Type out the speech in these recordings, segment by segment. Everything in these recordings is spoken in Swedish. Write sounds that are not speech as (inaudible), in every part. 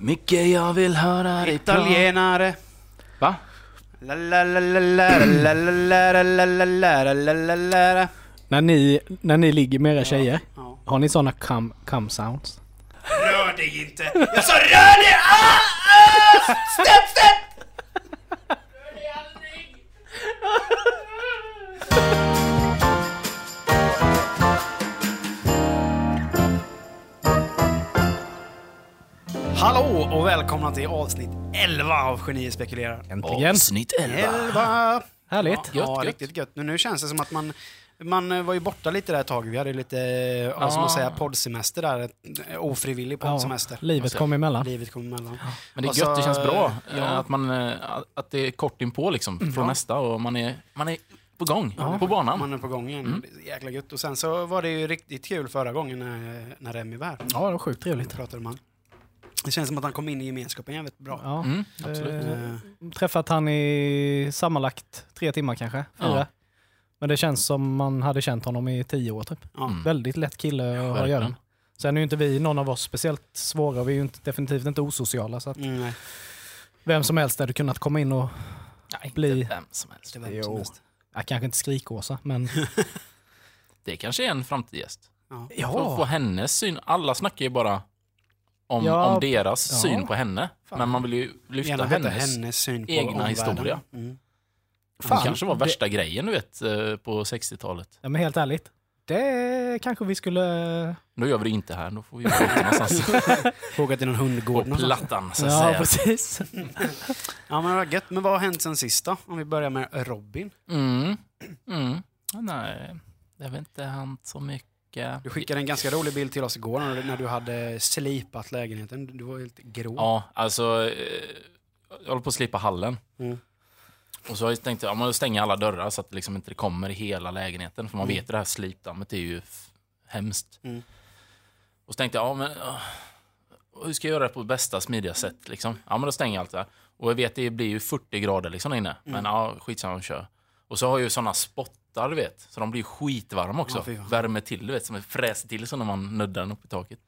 Mycket jag vill höra dig Italienare. Va? När ni, när ni ligger med era tjejer, har ni såna come, come sounds? Rör dig inte! Jag sa rör dig! Ah! Ah! STEP! stopp! Rör dig aldrig! Hallå och välkomna till avsnitt 11 av Genier spekulerar. Äntligen! Avsnitt 11. 11! Härligt! Ja, ja gött. riktigt gött. Nu, nu känns det som att man, man var ju borta lite där ett tag. Vi hade lite, ja. som att säga, poddsemester där. Ofrivillig poddsemester. livet kom emellan. Livet kom emellan. Men det är gött, det känns bra. ja. eh, Att, man, eh, att det är kort inpå liksom, från Ja. nästa och man är, man är på gång, på banan. Man är på gång igen. Mm. Jäkla gött. Och sen så var det ju riktigt kul förra gången när, när Remi var här. Ja, det var sjukt trevligt. pratade man. Det känns som att han kom in i gemenskapen jävligt bra. Ja, Mm, absolut. eh, Eh, träffat han i sammanlagt tre timmar kanske, fyra. Ja. Men det känns som man hade känt honom i tio år typ. Mm. Väldigt lätt kille att ha att göra. Sen är ju inte vi, någon av oss, speciellt svåra. Vi är ju inte, definitivt inte osociala. Så att Mm, nej, vem som helst hade kunnat komma in och, Nej, bli- inte vem som helst. Jo. som helst. ja, kanske inte skrikåsa, men (laughs) Det kanske är en framtidsgäst. Ja. För att få hennes syn. Alla snackar ju bara om, Ja. om deras Ja. syn på henne. Fan. Men man vill ju lyfta hennes. hennes syn på egna omvärlden. historia. Mm. Det Fan, kanske var det- värsta grejen du vet eh, på 60-talet. Ja, men helt ärligt. Det kanske vi skulle... Då gör vi det inte här, då får vi det någonstans (laughs) Åka till någon hundgård på plattan så att Ja, säga. precis. (laughs) Ja men vad gött. Men vad har hänt sen sist då? Om vi börjar med Robin. Mm. Mm. Nej, det har väl inte hänt så mycket. Du skickade en ganska rolig bild till oss igår när du, hade slipat lägenheten. Du var lite grå. Ja, alltså. eh, Jag håller på att slipa hallen. Mm. Och så har jag tänkt att ja, men stänga alla dörrar så att det liksom inte kommer i hela lägenheten. För man Mm. vet ju det här slipdammet är ju hemskt. Mm. Och så tänkte jag, ja men hur ska jag göra det på bästa smidiga sätt liksom? Ja men då stänger jag allt det här. Och jag vet det blir ju 40 grader liksom inne. Mm. Men ja, skitsamma, kör. Och så har jag ju sådana spottar du vet. Så de blir skitvarma också. Ja. Värmer till du vet, som fräser till så när man nuddar den upp i taket.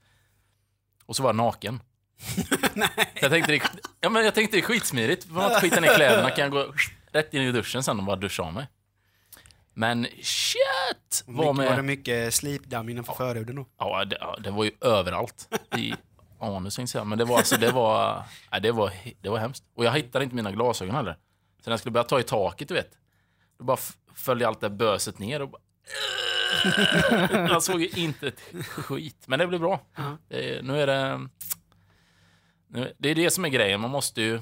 Och så var jag naken. (laughs) Jag tänkte, det, ja, men jag tänkte det är skitsmidigt. För att skita ner kläderna kan jag gå rätt in i duschen sen och bara duscha av mig. Men shit! Var Var, var det med, mycket slipdamm innanför förhuden då? ja, det, ja, det var ju överallt. I anus tänkte jag. Men det var alltså, det var, nej, det var, det var hemskt. Och jag hittade inte mina glasögon heller. Så när jag skulle börja ta i taket, du vet. Då bara följde allt det böset ner och bara... (laughs) Jag såg ju inte ett skit. Men det blev bra. Ja. Det, nu är det... Nu, det är det som är grejen. Man måste ju...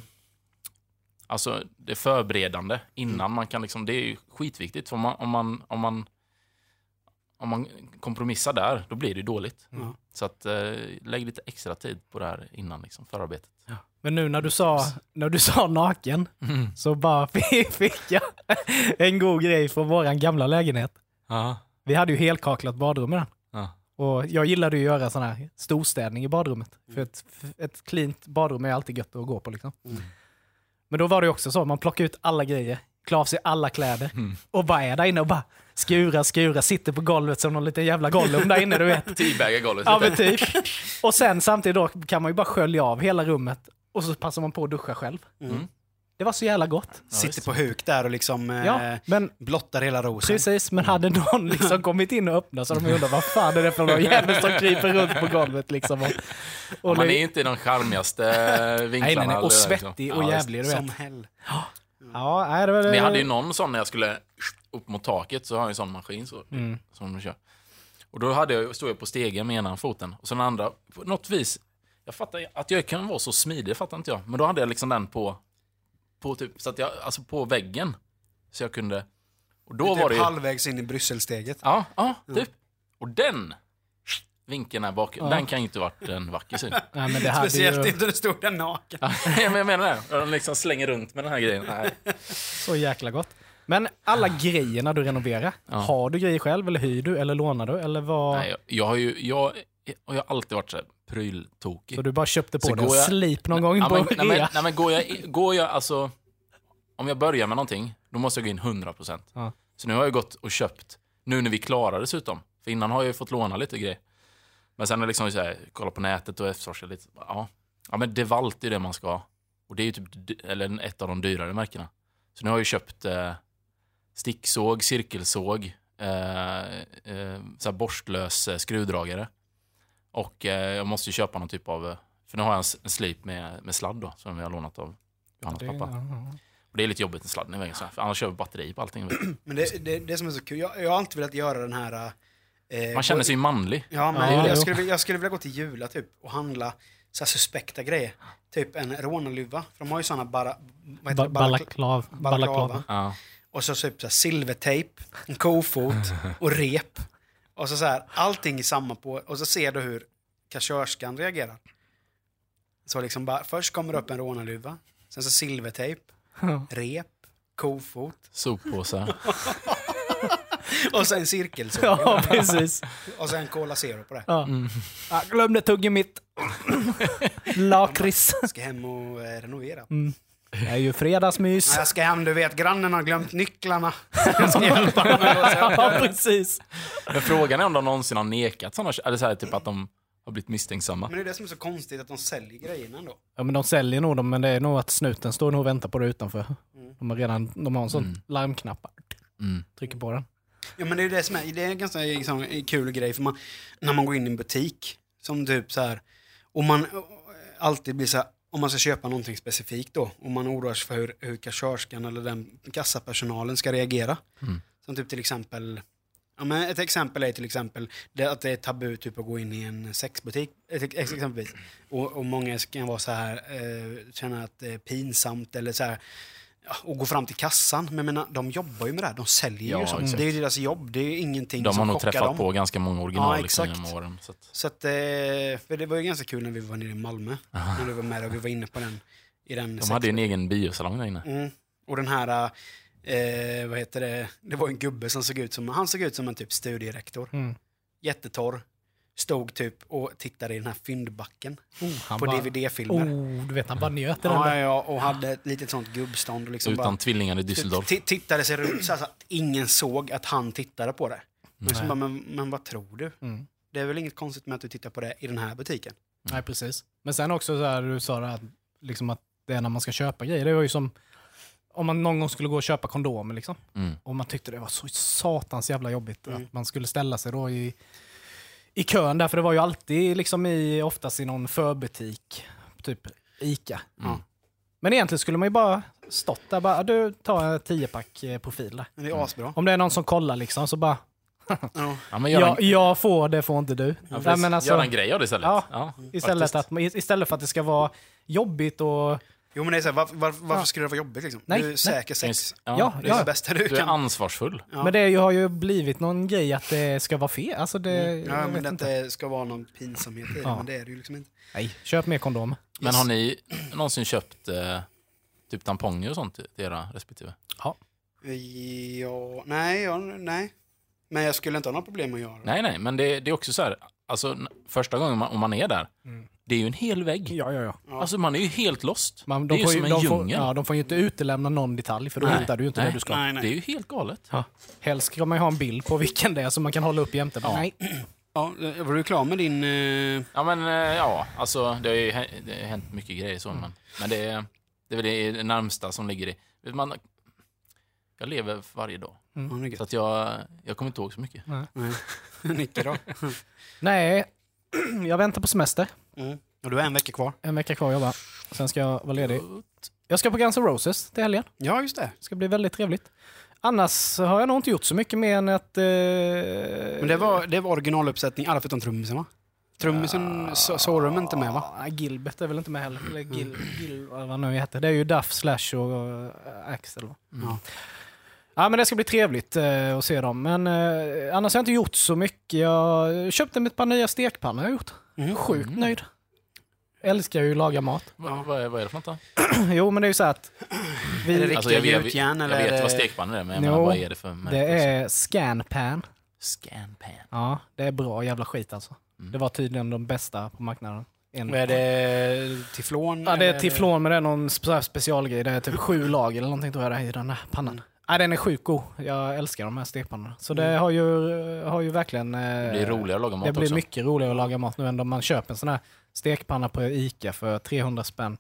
Alltså, det förberedande innan man kan liksom... Det är ju skitviktigt. För om man, om man, om man, om man kompromissar där, då blir det ju dåligt. Ja. Så att, eh, lägg lite extra tid på det här innan liksom, förarbetet. Men nu när du sa, när du (laughs) sa naken så bara (laughs) fick jag en god grej från våran gamla lägenhet. Ja. Vi hade ju helkaklat badrum i den. Ja. Och jag gillade ju att göra sån här storstädning i badrummet. För ett, ett cleant badrum är alltid gött att gå på liksom. Mm. Men då var det också så, man plockar ut alla grejer, klär av sig alla kläder Mm. och bara är där inne och bara skura, skura, sitter på golvet som någon liten jävla Gollum där inne, du vet. (laughs) Golvet Ja men typ. Och sen samtidigt då kan man ju bara skölja av hela rummet och så passar man på att duscha själv. Mm. Det var så jävla gott. Sitter på huk där och liksom Ja, eh, men blottar hela rosen. precis. Men hade någon (laughs) liksom kommit in och öppnat så de undrat vad fan är det för någon jävel som kryper runt på golvet liksom. Och, och man det- är inte i de charmigaste vinklarna. nej, nej, nej. Och liksom. svettig och Ja, jävlig, du vet. Som hell. Ja, nej, det var Men jag hade ju någon sån när jag skulle upp mot taket, så har jag en sån maskin så, Mm. som de kör. Och då hade jag, stod jag på stegen med ena foten och så den andra, på något vis, jag fattar att jag kan vara så smidig, fattar inte jag. Men då hade jag liksom den på, på typ, så att jag, alltså på väggen. Så jag kunde, och då typ var det ju, halvvägs in i Brysselsteget. ja, ja, typ. Och den vinkeln här bak, Ja. den kan ju inte varit en vacker syn. (laughs) Nej, men det hade Speciellt ju inte när du stod där naken. Ja, (laughs) men jag menar det. De liksom slänger runt med den här grejen. Nej. (laughs) så jäkla gott. Men alla grejerna du renoverar, Ja. har du grejer själv eller hyr du eller lånar du eller vad? Nej, jag, jag har ju, jag, och jag har alltid varit så här pryltokig. Så du bara köpte på dig en slip någon gång på men, nej, men, nej, men går jag, går jag, alltså, om jag börjar med någonting, då måste jag gå in 100%. Ja. Så nu har jag gått och köpt, nu när vi klarar dessutom, för innan har jag ju fått låna lite grejer. Men sen har jag liksom så här, kollat på nätet och efterforskat lite. Ja, Ja, men Devalt är det man ska ha. Och det är ju typ eller ett av de dyrare märkena. Så nu har jag ju köpt eh, sticksåg, cirkelsåg, eh, eh, så borstlös eh, skruvdragare. Och eh, jag måste ju köpa någon typ av... eh, För nu har jag en, en slip med, med sladd då, som jag har lånat av Johannas pappa. ja. Och det är lite jobbigt med sladden i vägen, så här, för annars kör vi batteri på allting. (clears throat) Men det, det, det som är så kul, jag, jag har alltid velat göra den här... Eh, Man känner sig ju manlig. Ja, men Ja, jag, skulle, vilja- jag skulle vilja gå till Jula typ och handla så här suspekta grejer. Typ en rånarluva. För de har ju såna bara... Vad heter Ba- Balaklav. Balaklava. Balaklava. Ja. Och så typ så silvertejp, en kofot och rep. Och så, så här, allting i samma på. Och så ser du hur kassörskan reagerar. Så liksom bara, först kommer det upp en rånarluva. Sen så silvertejp, rep, kofot Soppåsar. (laughs) och sen cirkelsåg. Ja, precis. (laughs) Och sen Cola Zero på det. Ja. Jag glömde tuggummitt. (laughs) Lakrits. Ska hem och eh, renovera. Det är ju fredagsmys. Ja, jag ska hem, du vet, grannen har glömt nycklarna. (laughs) Jag ska hjälpa Ja, precis. Men frågan är om de någonsin har nekat sådana, eller så här, typ att de har blivit misstänksamma. Men det är det som är så konstigt, att de säljer grejerna ändå. Ja, men de säljer nog dem, men det är nog att snuten står nog och väntar på det utanför. De har redan de har en sån larmknapp. Mm. Trycker på den. Ja men det är det som är, det är en ganska liksom, en kul grej för man, när man går in i en butik, som typ så här, och man alltid blir så här, om man ska köpa någonting specifikt då, och man oroar sig för hur, hur kassörskan eller den kassapersonalen ska reagera. Mm. Som typ till exempel, ja men ett exempel är till exempel det, att det är tabu typ att gå in i en sexbutik, ex- exempelvis. Och, och många kan vara så här, eh, känna att det är pinsamt eller så här, och gå fram till kassan. Men jag menar, de jobbar ju med det här, de säljer Ja, ju sånt. Det är ju deras jobb, det är ingenting De som har nog chockar träffat dem. på ganska många original Ja, liksom, exakt. genom åren. Så att, Så att, eh, för det var ju ganska kul när vi var nere i Malmö. När du var med och vi var inne på den. I den de hade ju en egen biosalong där inne. Mm. Och den här, eh, vad heter det, det var en gubbe som såg ut som, han såg ut som en typ studierektor. Mm. Jättetorr. Stod typ och tittade i den här fyndbacken Han på DVD-filmer. Oh, du vet, han bara njöt den Ja, ja, och hade ett litet sånt gubbstånd. Och liksom Utan bara, tvillingar i Düsseldorf. t- tittade sig runt så, att ingen såg att han tittade på det. Men, så bara, men, men vad tror du? Mm. Det är väl inget konstigt med att du tittar på det i den här butiken? Nej, precis. Men sen också så här, du sa det här, liksom att det är när man ska köpa grejer. Det var ju som om man någon gång skulle gå och köpa kondomer liksom. Mm. Och man tyckte det var så satans jävla jobbigt Mm. att man skulle ställa sig då i, i kön där. För det var ju alltid liksom i, oftast i någon förbutik, typ Ica. Mm. Men egentligen skulle man ju bara stått där bara, du tar en 10-pack eh, profil där. Men det är asbra. Om det är någon som kollar liksom så bara, Ja. Men gör, jag, en, jag får, det får inte du. ja, Nej, men alltså, gör en grej av det istället. Ja, Ja, istället, att, istället för att det ska vara jobbigt och Jo men det är så här, varför, varför, varför Ja. skulle det vara jobbigt liksom? Nej, du är nej. säker sex. Ja, Ja, Det är ja. det bästa du, Du är kan. ansvarsfull. Ja. Men det har ju blivit någon grej att det ska vara fel. Alltså det, Ja, jag men vet att inte. det ska vara någon pinsamhet i det, Ja. men det är det ju liksom inte. Nej, köp mer kondom. Men har ni någonsin köpt eh, typ tamponger och sånt till era respektive? Ja, nej, ja, nej. Men jag skulle inte ha några problem att göra det. Nej, nej, men det, det är också så här, alltså första gången man, om man är där, det är ju en hel vägg. Ja, ja, ja. Alltså man är ju helt lost. Man, det är de, ju får som ju, en de, får, djungel. ja, de får ju inte utelämna någon detalj för då Nej, hittar du ju inte nej, det du ska. Nej, nej. Det är ju helt galet. Ja. Helst ska man ju ha en bild på vilken det är som man kan hålla upp jämte. Ja. Nej. Ja, var du klar med din... Eh... Ja, men eh, ja, alltså det har ju det har hänt mycket grejer så, men, men det, är- det är väl det närmsta som ligger i. Vet Man, jag lever varje dag, är så att jag, jag kommer inte ihåg så mycket. Nej. (laughs) Nicke då? Nej, (clears throat) jag väntar på semester. Mm. Och du har en vecka kvar. En vecka kvar att jobba. Sen ska jag vara ledig. Jag ska på Guns N' Roses till helgen. Ja, just det. Det ska bli väldigt trevligt. Annars har jag nog inte gjort så mycket mer än att... Eh... Men det var, det var originaluppsättning, alla förutom trummisen va? Trummisen, så- Sorum inte med va? Nej, Gilbert är väl inte med heller. Eller Gil, Gil, vad han nu heter. Det är ju Duff, Slash och uh, Axel. va? Ja. Ja, men det ska bli trevligt eh, att se dem. Men eh, annars har jag inte gjort så mycket. Jag köpte ett par nya stekpannor jag gjort. Mm. Sjukt nöjd. Älskar ju att laga mat. (clears throat) Vad, vad, är, vad är det för något då? (clears throat) jo, men det är ju så att... Är det Vi, riktiga Alltså, jag, vet- jag, gjutjärn jag eller? vet är vad stekpannor är, men jag Jo, menar, vad är det för märke? det är Scanpan. Scanpan. Ja, det är bra jävla skit alltså. Mm. Det var tydligen de bästa på marknaden. En. Är det? Teflon? Ja, det är teflon, men det är någon spe- specialgrej. Det är typ sju lager eller någonting tror jag det är i den här pannan. Nej, den är sjukt god. Jag älskar de här stekpannorna. Så det har ju, har ju verkligen... eh, Det blir roligare att laga mat Det blir också. mycket roligare att laga mat nu än om man köper en sån här stekpanna på Ica för 300 spänn.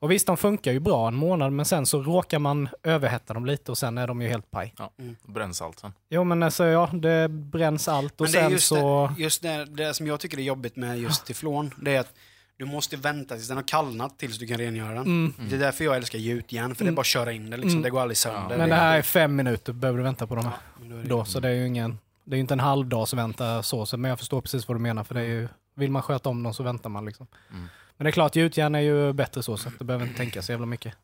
Och visst, de funkar ju bra en månad, men sen så råkar man överhetta dem lite och sen är de ju helt paj. Ja, bränns allt sen. Jo, men alltså ja, det bränns allt och Men det är sen just, så... det, just det, det som jag tycker är jobbigt med just teflon, det är att du måste vänta tills den har kallnat tills du kan rengöra den. Mm. Det är därför jag älskar gjutjärn, för det är bara att köra in det liksom. Mm. Det går aldrig sönder. Men det här är fem minuter behöver du vänta på dem här. Är det- Då, så det är ju ingen... Det är inte en halvdags vänta så, så, men jag förstår precis vad du menar. För det är ju, vill man sköta om dem så väntar man liksom. Mm. Men det är klart, gjutjärn är ju bättre så, så att du behöver inte tänka så jävla mycket.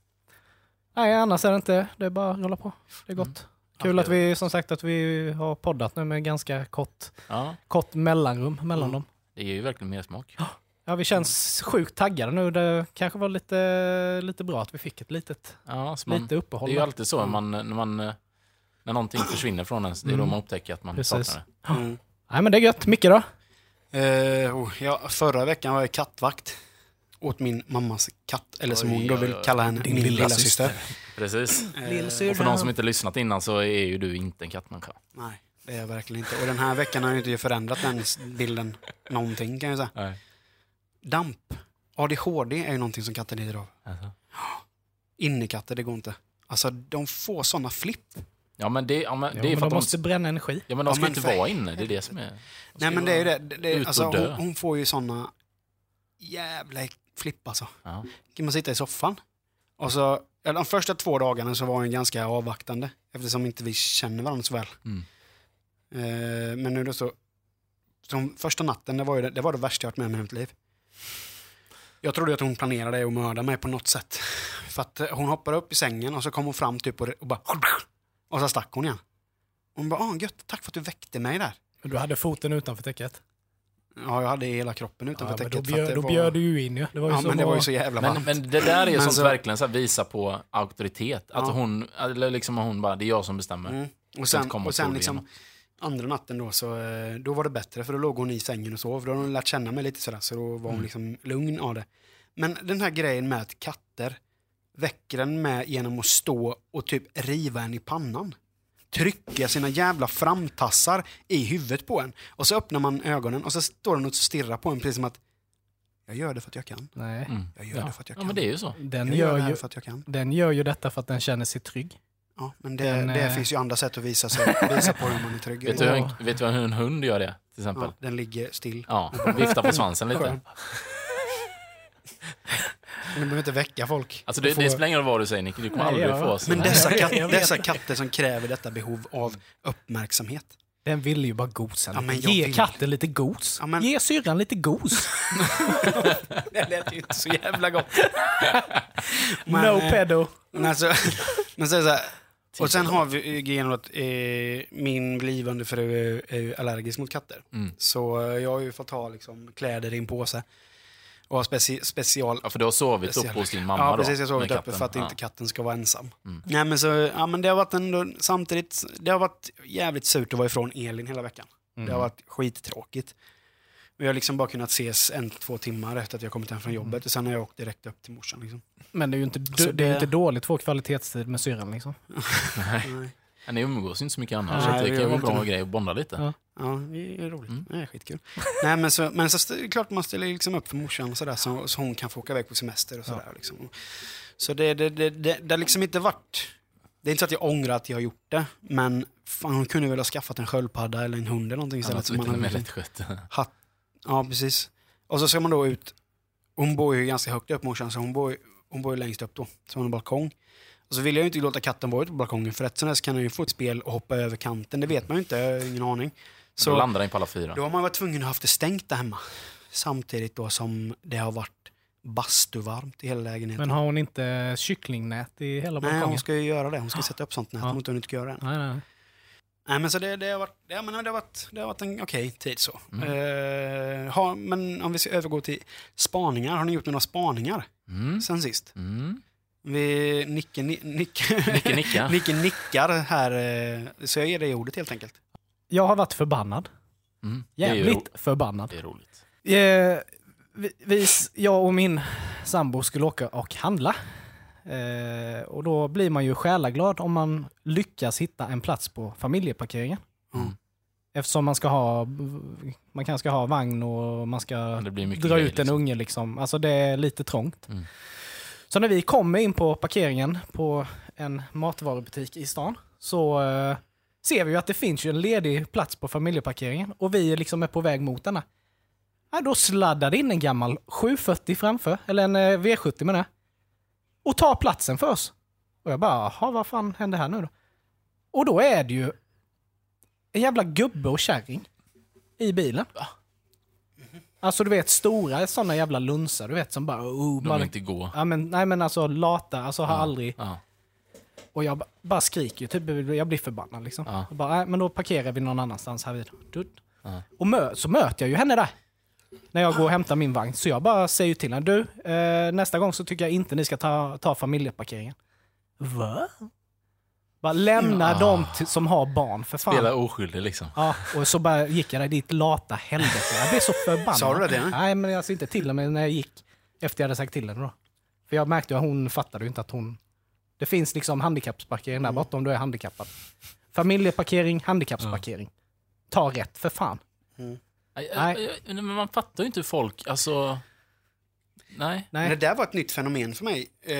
Nej, annars är det inte. Det är bara att rulla på. Det är gott. Kul Ja, att vi, som sagt, att vi har poddat nu med ganska kort, Ja, kort mellanrum mellan Mm. dem. det ger ju verkligen mer smak. Ja, vi känns sjukt taggade nu. Det kanske var lite, lite bra att vi fick ett litet, Ja, så man, lite uppehåll. det är ju alltid så man, när, man, eh, när någonting försvinner från ens, det är då Mm. man upptäcker att man Precis. saknar det. Mm. Nej, men det är gött. Micke då? Eh, oh, ja, förra veckan var jag kattvakt åt min mammas katt, eller som hon då vill kalla henne, Din min lilla lilla syster. Precis. Eh, Och för någon som inte lyssnat innan så är ju du inte en kattmänniska. nej, det är jag verkligen inte. Och den här veckan har jag inte förändrat den bilden någonting kan jag säga. Nej. Damp, ADHD är ju någonting som katter lider av. Alltså. Innekatter, det går inte. Alltså de får sådana flipp. Ja men det, ja, men, Ja, det är men för de att de, måste bränna energi. ja, men de Ja, ska men inte för- vara inne, det är det som är... Nej men det är ju det. det, det alltså, hon, hon får ju sådana jävla flipp alltså. Ja. kan man sitta i soffan. Och så, de första två dagarna så var hon ganska avvaktande eftersom inte vi känner varandra så väl. Mm. Eh, men nu då så, som första natten, det var, ju det, det var det värsta jag varit med om i mitt liv. Jag trodde att hon planerade att mörda mig på något sätt. För att eh, hon hoppade upp i sängen och så kom hon fram typ och, och bara och så stack hon igen. Hon bara, ah, gött, tack för att du väckte mig där. Du hade foten utanför täcket. Ja, jag hade hela kroppen utanför Ja, täcket. då för att bjöd, då var- bjöd du ju in ju. Det var ju Ja, så men det var ju så jävla Men, varmt. men det där är Men sånt så- verkligen så här, visa på auktoritet. Att Ja. hon, eller liksom hon bara, det är jag som bestämmer. Mm. Och sen, och sen liksom. Andra natten då, så, eh, då var det bättre för då låg hon i sängen och sov. Då hade hon lärt känna mig lite sådär, så då var hon Mm. liksom lugn av det. Men den här grejen med att katter väcker en med genom att stå och typ riva en i pannan. Trycka sina jävla framtassar i huvudet på en. Och så öppnar man ögonen och så står den och stirrar på en precis som att jag gör det för att jag kan. Nej. Mm. Jag gör Ja. det för att jag ja kan. men det är ju så. Den, jag gör gör ju, för att jag kan. den gör ju detta för att den känner sig trygg. Ja, men det, Den, det eh, finns ju andra sätt att visa, sig, (laughs) visa på hur man är trygg. Vet du, hur en, vet du hur en hund gör det? Till exempel? Ja, den ligger still. Ja, vifta på svansen lite. Men du behöver inte väcka folk. Alltså det, får- det spelar ingen roll vad du säger Nicky, du kommer Nej, aldrig ja. få oss. Men dessa, (laughs) kat, dessa katter som kräver detta behov av uppmärksamhet. Den vill ju bara gosa Ja, lite. men jag Ge vill. katten lite gos. Ja, men- Ge syrran lite gos. (laughs) Det lät ju inte så jävla gott. no eh, pedo. Men alltså, men så är det så här, och sen har vi ju grejen att eh, min blivande fru är, allergisk mot katter. Mm. Så eh, jag har ju fått ha liksom, kläder i en påse. Och ha speci special... Ja, för du har sovit upp special- hos din mamma Ja, precis. Jag har sovit uppe för att Ja. inte katten ska vara ensam. Mm. Nej, men så, ja, men det har varit ändå, samtidigt, det har varit jävligt surt att vara ifrån Elin hela veckan. Mm. Det har varit skittråkigt. Vi har liksom bara kunnat ses en, två timmar efter att jag kommit hem från jobbet och sen har jag åkt direkt upp till morsan. Liksom. Men det är ju inte, Så det... är ju det- inte dåligt att få kvalitetstid med syrran liksom. (laughs) Nej. Ja, Ni umgås ju inte så mycket annars, Nej, så det kan vara inte bra grej att bonda lite. Ja. Ja, det är roligt. Mm. Det är skitkul. Nej, men så, men så är det klart man ställer liksom upp för morsan och sådär, så, så hon kan få åka iväg på semester och sådär. Liksom. Så det, det, det, det, det har liksom inte varit... Det är inte så att jag ångrar att jag har gjort det, men fan, hon kunde väl ha skaffat en sköldpadda eller en hund eller någonting istället. Annat som man hade hatt. Ja, precis. Och så ska man då ut. Hon bor ju ganska högt upp morsan, så hon bor, ju- hon bor ju längst upp då. Så hon har en balkong. Och så vill jag ju inte låta katten vara ute på balkongen, för rätt som helst kan den ju få ett spel och hoppa över kanten. Det vet man ju inte, jag har ingen aning. Så Så landar den på alla fyra. då har man varit tvungen att ha haft det stängt där hemma. Samtidigt då som det har varit bastuvarmt i hela lägenheten. Men har hon inte kycklingnät i hela Nej, balkongen? hon ska ju göra det. Hon ska sätta upp sånt nät. Ja. Hon har inte göra det än. Nej, nej. Nej, men så det, det, har varit, det, men det, har varit, det har varit en okej tid så. Mm. Eh, har, men om vi ska övergå till spaningar. Har ni gjort några spaningar Mm. sen sist? Mm. Vi, Nicke, ni, Nicke, Nicke nicka. (laughs) Nicke nickar här, eh, så jag ger dig ordet helt enkelt. Jag har varit förbannad. Mm. Jävligt förbannad. Det är roligt. Eh, vi, vi, jag och min sambo skulle åka och handla Eh, och då blir man ju själaglad om man lyckas hitta en plats på familjeparkeringen. Mm. Eftersom man ska ha, man kanske ska ha vagn och man ska dra grejer, ut en liksom. unge liksom. Alltså det är lite trångt. Mm. Så när vi kommer in på parkeringen på en matvarubutik i stan så eh, ser vi ju att det finns ju en ledig plats på familjeparkeringen och vi liksom är på väg mot denna. Ja, då sladdar det in en gammal 740 framför, eller en eh, V70 med det. Och tar platsen för oss. Och jag bara, jaha, vad fan händer här nu då? Och då är det ju en jävla gubbe och kärring i bilen. Alltså du vet stora sådana jävla lunsar, du vet som bara... Oh, De vill inte gå. ja, men, nej men alltså lata, alltså har aldrig... Ja. Och jag ba- bara skriker typ, jag blir förbannad liksom. Ja. Jag bara, nej, men då parkerar vi någon annanstans här vid. Och mö så möter jag ju henne där. När jag går och hämtar min vagn. Så jag bara säger till henne, du, eh, nästa gång så tycker jag inte ni ska ta, ta familjeparkeringen. Va? Bara lämna Ja. dem till, som har barn, för fan. Spela oskyldig liksom. Ja, och så bara gick jag där, ditt lata helvete. Jag blev så förbannad. Sa du det? Nej, men alltså inte till henne när jag gick. Efter jag hade sagt till henne då. För jag märkte ju att hon fattade ju inte att hon... Det finns liksom handikappsparkering där borta om du är handikappad. Familjeparkering, handikappsparkering. Ta rätt, för fan. Nej. Nej. Men man fattar ju inte hur folk, alltså... Nej. Men det Nej. där var ett nytt fenomen för mig. Eh,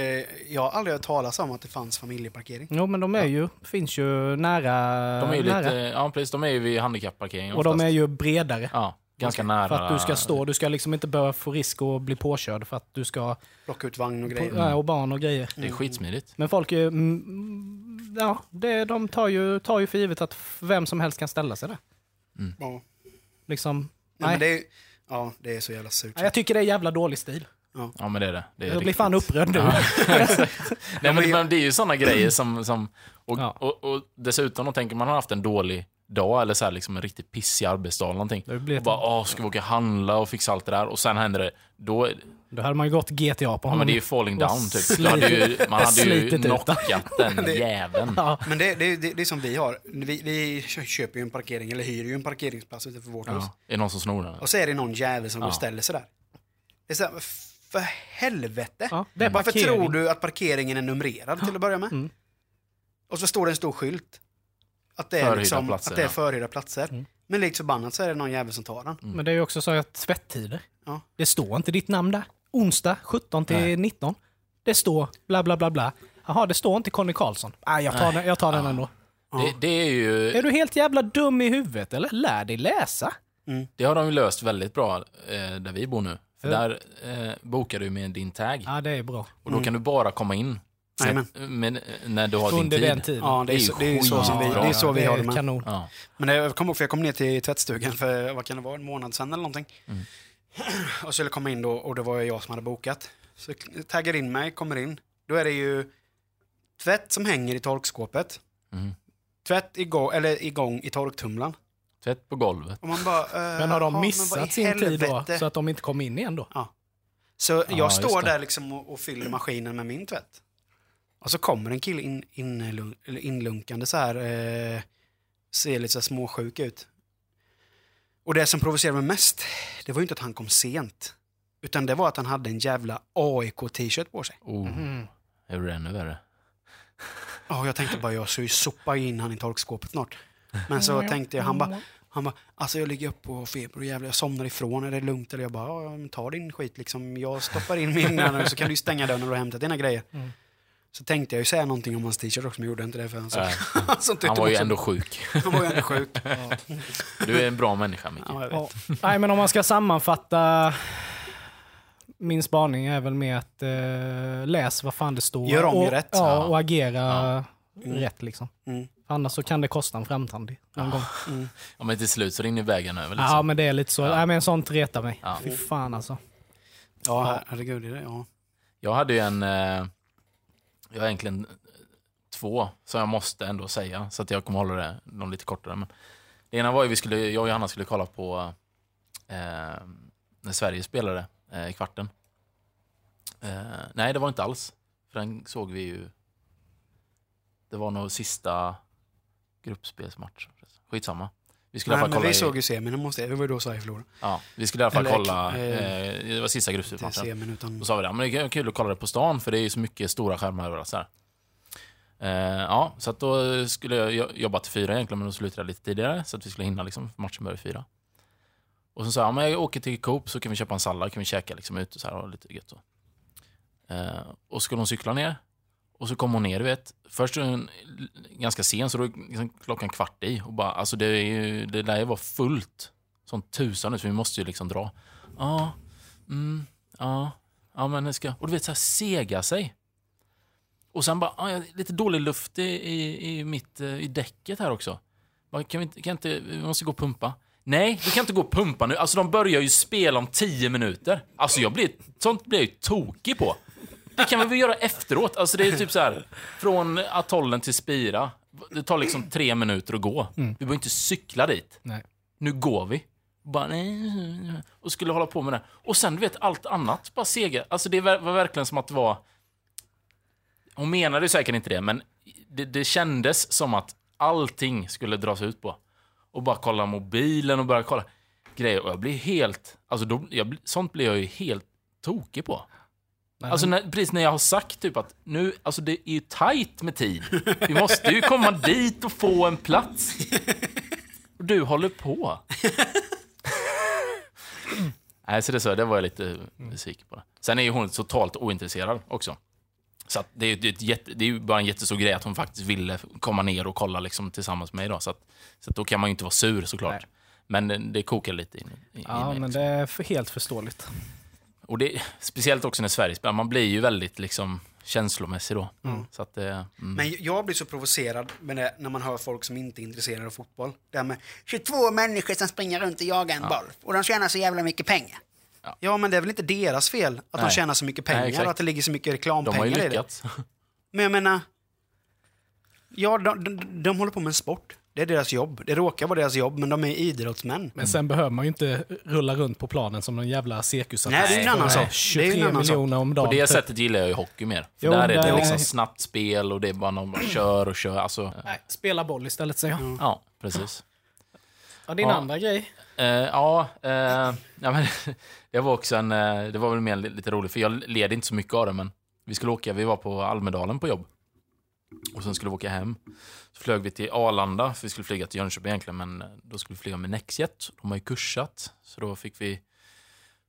jag har aldrig hört talas om att det fanns familjeparkering. Jo, men de är ju, finns ju nära. De är ju nära. lite, ja precis, de är ju vid handikappparkeringen Och de är ju bredare. Ja, ganska Okej, nära. För att du ska stå, du ska liksom inte behöva få risk att bli påkörd för att du ska... Plocka ut vagn och grejer. Ja, och barn och grejer. Det är skitsmidigt. Men folk är ju... mm, Ja, det, de tar ju, tar ju för givet att vem som helst kan ställa sig där. Ja. Liksom, Nej, nej. men det är, ja, det är så jävla surt. Jag tycker det är jävla dålig stil. Ja men det är det. det är Jag blir riktigt. fan upprörd nu. (laughs) Nej, men, men det är ju sådana grejer som... som och, Ja. och, och dessutom, om tänker man har haft en dålig dag eller så här, liksom en riktigt pissig arbetsdag eller någonting. Det blir Och bara, åh, ska vi åka och handla och fixa allt det där? Och sen händer det. Då, Då hade man ju gått GTA på ja honom. men det är ju falling down typ. Då hade ju, man (laughs) hade ju knockat den (laughs) jäveln. Ja. Men det, det, det, det är som vi har. Vi, vi köper ju en parkering, eller hyr ju en parkeringsplats utanför vårt hus. Ja. Är det någon som snor den? Och så är det någon jävel som Ja. ja. ställer sig där. Det är så här, för helvete. Ja, Varför tror du att parkeringen är numrerad till att börja med? Mm. Och så står det en stor skylt. Att det är, liksom, platser, att det är ja. förhyrda platser. Mm. Men likt förbannat så är det någon jävel som tar den. Men det är ju också så att tvättider. Ja. Det står inte ditt namn där. Onsdag 17 till Nej. 19. Det står bla bla bla bla. Jaha, det står inte Conny Karlsson. Ah, jag tar, Nej. den, jag tar den Ja. ändå. Det, det är ju... Är du helt jävla dum i huvudet eller? Lär dig läsa. Det har de ju löst väldigt bra eh, där vi bor nu. För Ja. där eh, bokar du med din tag. Ja, det är bra. Och då kan du bara komma in Jajamän. men, när du har din Under tid. den tiden. Ja, det är, Det är så, ju det är så som vi, det är så vi det har är det med. kanon. Ja. Men jag kommer ihåg, för jag kom ner till tvättstugan för, vad kan det vara, en månad sedan eller någonting. Mm. (clears throat) Och skulle komma in då och det var jag som hade bokat. Så jag taggar in mig, kommer in. Då är det ju tvätt som hänger i torkskåpet. Mm. Tvätt igång, eller igång i torktumlaren. Tvätt på golvet. Och man bara, (laughs) eh, Men har de missat sin tid då? Så att de inte kom in igen då? Så Ja, jag står där liksom och, och fyller maskinen med min tvätt. Och så kommer en kille in, in, inlunkande så här. Eh, ser lite så här småsjuk ut. Och det som provocerade mig mest, det var ju inte att han kom sent. Utan det var att han hade en jävla AIK-t-shirt på sig. Oh, Mm. är det ännu värre? Ja, jag tänkte bara, jag ska ju sopa in han i torkskåpet snart. Men så tänkte jag, han bara, han bara, alltså jag ligger upp på feber och jävlar jag somnar ifrån, är det lugnt? Eller jag bara, ja, ta din skit liksom. Jag stoppar in min nu så kan du stänga dörren har hämtat dina grejer. Mm. Så tänkte jag ju säga någonting om hans t-shirt också, men jag gjorde inte det för han så. Nej. (laughs) han, Han var ju ändå sjuk. han var ju ändå sjuk. (laughs) Du är en bra människa, Micke. Ja. Ja. Nej, men om man ska sammanfatta min spaning är väl med att eh, läs vad fan det står. Gör om och, rätt. Ja, och agera Ja. Mm. rätt liksom. Mm. Annars så kan det kosta en framtand någon gång. Mm. Ja, men till slut så rinner vägen över. Liksom. Ja, men det är lite så. Ja. Nej, men sånt retar mig. Ja. Fy fan alltså. Ja, her- herregud. Det är det, ja. Jag hade ju en... Eh, jag har egentligen två som jag måste ändå säga, så att jag kommer hålla det någon lite kortare. Men det ena var ju vi skulle, jag och Johanna skulle kolla på eh, när Sverige spelade eh, i kvarten. Eh, nej, det var inte alls. För den såg vi ju... Det var nog sista gruppspelsmatch. Skitsamma. Vi skulle i Nej, alla fall men kolla vi i- såg ju semin, måste jag. Det var ju då Sverige förlorade. Ja, vi skulle i alla fall Eller, kolla, eh, eh, det var sista gruppspelsmatchen. semin, utan... Då sa vi det, men det är kul att kolla det på stan för det är ju så mycket stora skärmar överallt. Så. Eh, ja, så att då skulle jag jo- jobba till fyra egentligen, men då slutade jag lite tidigare så att vi skulle hinna liksom, matchen började fyra. Och så sa jag, ja, men jag åker till Coop så kan vi köpa en sallad, kan vi käka liksom ute så här, och lite gött så. Eh, och så skulle hon cykla ner. Och så kom hon ner, du vet. Först är hon ganska sen, så då är liksom klockan kvart i. Och bara, alltså det, är ju, det där var fullt. Som tusan nu, så vi måste ju liksom dra. Ja, mm, ja, ja men det ska... Och du vet, så här sega sig. Och sen bara, ah, ja, lite dålig luft i, i, i, mitt, eh, i däcket här också. Bara, Kan vi, kan inte, vi måste gå och pumpa. Nej, vi kan inte gå och pumpa nu. Alltså de börjar ju spela om tio minuter. Alltså jag blir, sånt blir jag ju tokig på. Det kan vi väl göra efteråt. Alltså det är typ så här, från atollen till Spira. Det tar liksom tre minuter att gå. Vi behöver inte cykla dit. Nej. Nu går vi. Bara, nej, och skulle hålla på med det. Och sen, du vet, allt annat bara sega. Alltså det var verkligen som att det var... Hon menade säkert inte det, men det, det kändes som att allting skulle dras ut på. Och bara kolla mobilen och börja kolla grejer. Och jag blir helt... Alltså då, jag, sånt blir jag ju helt tokig på. Nej, Alltså när, precis när jag har sagt typ att nu, alltså det är ju tajt med tid. Vi måste ju komma dit och få en plats. Och du håller på. (laughs) Nej, så det, så, det var jag lite besviken på. Sen är ju hon totalt ointresserad också. Så att det, är, det, är ett jätte, det är ju bara en jättestor grej att hon faktiskt ville komma ner och kolla liksom tillsammans med mig. Då. Så, att, så att då kan man ju inte vara sur såklart. Nej. Men det, det kokar lite in, i, i Ja, mig. men liksom. det är helt förståeligt. Och det, (laughs) speciellt också när Sverige spelar, man blir ju väldigt liksom känslomässig då. Så att det, mm. Men jag blir så provocerad med det, när man hör folk som inte är intresserade av fotboll. Det här med 22 människor som springer runt och jagar en boll och de tjänar så jävla mycket pengar. Ja. Ja, men det är väl inte deras fel att de Nej. tjänar så mycket Nej, pengar exakt. och att det ligger så mycket de har reklampengar ju i det. lyckats. (laughs) Men jag menar, ja, de, de, de håller på med en sport. Det är deras jobb. Det råkar vara deras jobb, men de är idrottsmän. Men sen behöver man ju inte rulla runt på planen som någon jävla cirkusartist. Nej, det är en annan sak. Det 23 är en annan miljoner om dagen. På det sättet gillar jag ju hockey mer. För Jo, där är det där- liksom snabbt spel och det är bara någon bara kör och kör. Alltså, Nej, spela boll istället säger jag. ja, precis. Ja, din Ja. andra grej. Eh, ja, eh, ja men, (laughs) det var också en, eh, det var väl mer li- lite roligt, för jag led inte så mycket av det, men vi skulle åka, vi var på Almedalen på jobb. Och sen skulle vi åka hem. Så flög vi till Arlanda, för vi skulle flyga till Jönköping egentligen, men eh, då skulle vi flyga med Nextjet. De har ju kursat, så då fick vi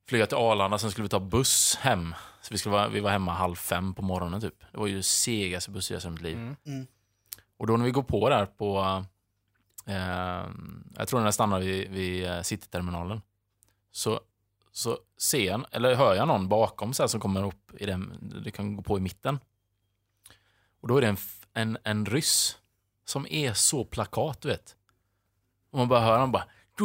flyga till Arlanda, sen skulle vi ta buss hem. Så vi, skulle vara, vi var hemma halv fem på morgonen typ. Det var ju segaste bussresan i mitt liv. Mm. Mm. Och då när vi går på där på, eh, jag tror när jag stannar vid, vid eh, Cityterminalen, så, så ser jag, eller hör jag någon bakom så här, som kommer upp i den, det kan gå på i mitten. Och då är det en, en, en ryss som är så plakat, du vet. Och man bara hör han bara. (laughs)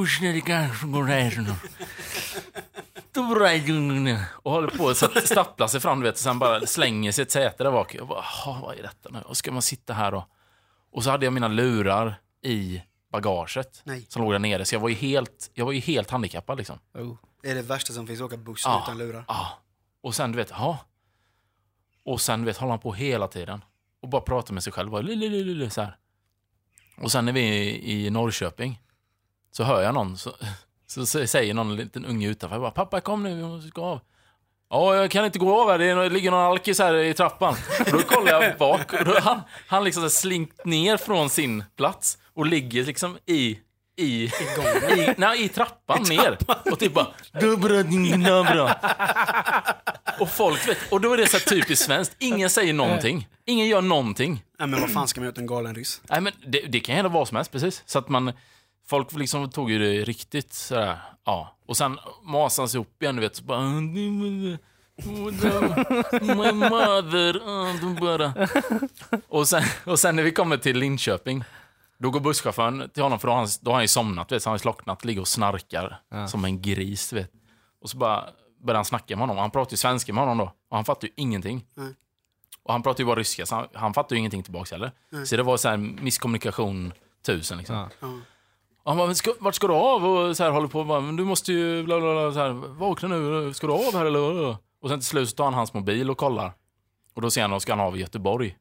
Och håller på att stappla sig fram, du vet, och sen bara slänger sig ett säte där bak. Jag bara, "Jaha, vad är detta nu? Och ska man sitta här då? Och så hade jag mina lurar i bagaget Nej. som låg där nere, så jag var ju helt, jag var ju helt handikappad liksom. Oh. Det är det värsta som finns, att åka buss Ja. utan lurar. Ja. Och sen, du vet, ja. Och sen, du vet, håller han på hela tiden. Och bara pratar med sig själv. Bara, lille, så här. Och sen när vi är i Norrköping så hör jag någon, så, (laughs) så säger någon liten unge utanför, jag bara, pappa kom nu, vi måste gå av. Ja, jag kan inte gå av här, det, ligger någon alkis här i trappan. Och då kollar jag bak och då han, han liksom slinkt ner från sin plats och ligger liksom i i, i, nej, i trappan ner. Och typ bara... Dobra, dobra. Och folk vet, och då är det så typiskt svenskt. Ingen säger någonting. Ingen gör någonting. Nej, men vad fan ska man göra åt en galen ryss? Nej, men det, det kan hända vad som helst, precis. Så att man... Folk liksom tog ju det riktigt sådär, ja. Och sen sig ihop igen, du vet. Så bara... My mother, de bara... Och sen, och sen när vi kommer till Linköping, då går busschauffören till honom, för då har han, då har han ju somnat, vet, så han har slocknat, ligger och snarkar som en gris, vet. Och så bara börjar han snacka med honom. Han pratar ju svenska med honom då, och han fattar ju ingenting. Nej. Och han pratar ju bara ryska, så han, han fattar ju ingenting tillbaka heller. Så det var så här misskommunikation tusen liksom. Ja. Ja. Och han bara, "Men ska, vart ska du av? Och så här håller på, bara, men du måste ju, bla bla bla, så här, vakna nu, ska du av här eller? Och sen till slut så tar han hans mobil och kollar. Och då ser han, och ska han av i Göteborg.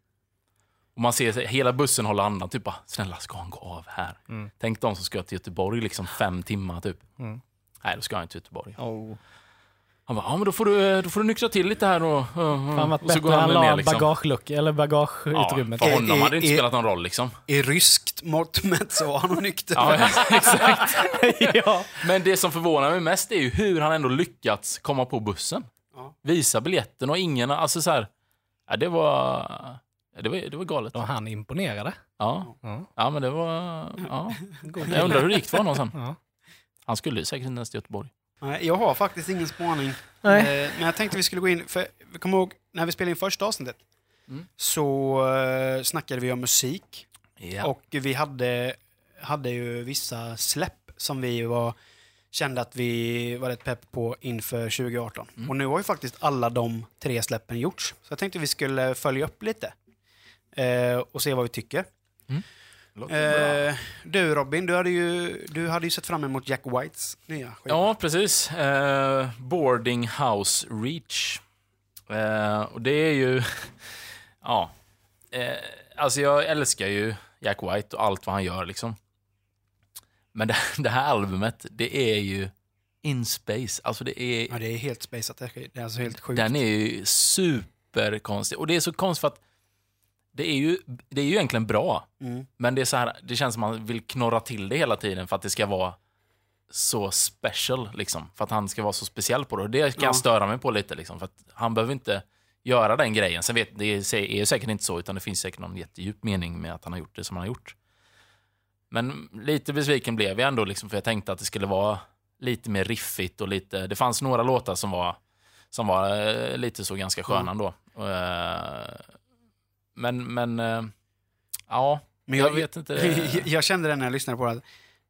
Och man ser hela bussen håller andan, typ bara, snälla ska han gå av här? Tänk de som ska till Göteborg liksom fem timmar typ. Mm. Nej, då ska han inte till Göteborg. Oh. Han bara, ja men då får du, då får du nyktra till lite här och... Fan varit och så bättre han la liksom. bagageluck, eller Ja, bagageutrymmet. för honom hade det inte spelat någon roll liksom. I ryskt mått (laughs) mätt så var han nykter. Ja, (laughs) exakt. (laughs) ja. Men det som förvånar mig mest är ju hur han ändå lyckats komma på bussen. Ja. Visa biljetten och ingen, alltså så här, ja, det var, ja, det var, det var galet. Då han imponerade. Ja. Ja. ja, men det var, ja. Jag undrar hur det gick för honom sen. Ja. Han skulle ju säkert inte ens till Göteborg. Nej, jag har faktiskt ingen spaning. Nej. Eh, Men jag tänkte vi skulle gå in, för vi kommer ihåg när vi spelade in första avsnittet Mm. så eh, snackade vi om musik. Ja. Och vi hade, hade ju vissa släpp som vi var, kände att vi var rätt pepp på inför 2018. Mm. Och nu har ju faktiskt alla de tre släppen gjorts. Så jag tänkte vi skulle följa upp lite. Eh, och se vad vi tycker. Bra. Eh, du Robin, du hade, ju, du hade ju sett fram emot Jack Whites nya skiva. Ja, precis. Eh, boarding House Reach. Eh, och det är ju... (laughs) ja. Eh, alltså jag älskar ju Jack White och allt vad han gör liksom. Men det, (laughs) det här albumet, det är ju in space. Alltså det är... Ja, det är helt spaceat. Det är det är alltså helt sjukt. Den är ju superkonstig. Och det är så konstigt för att det är ju, det är ju egentligen bra. Mm. Men det, är så här, det känns som att man vill knorra till det hela tiden för att det ska vara så special. Liksom, för att han ska vara så speciell på det. Och det kan Ja. jag störa mig på lite. Liksom, för att han behöver inte göra den grejen. Sen vet, det är är säkert inte så, utan det finns säkert någon jättedjup mening med att han har gjort det som han har gjort. Men lite besviken blev jag ändå, liksom, för jag tänkte att det skulle vara lite mer riffigt och lite... Det fanns några låtar som var, som var eh, lite så ganska sköna ändå. Men, men... eh, ja, Men jag vet inte. (laughs) jag, jag kände det när jag lyssnade på det.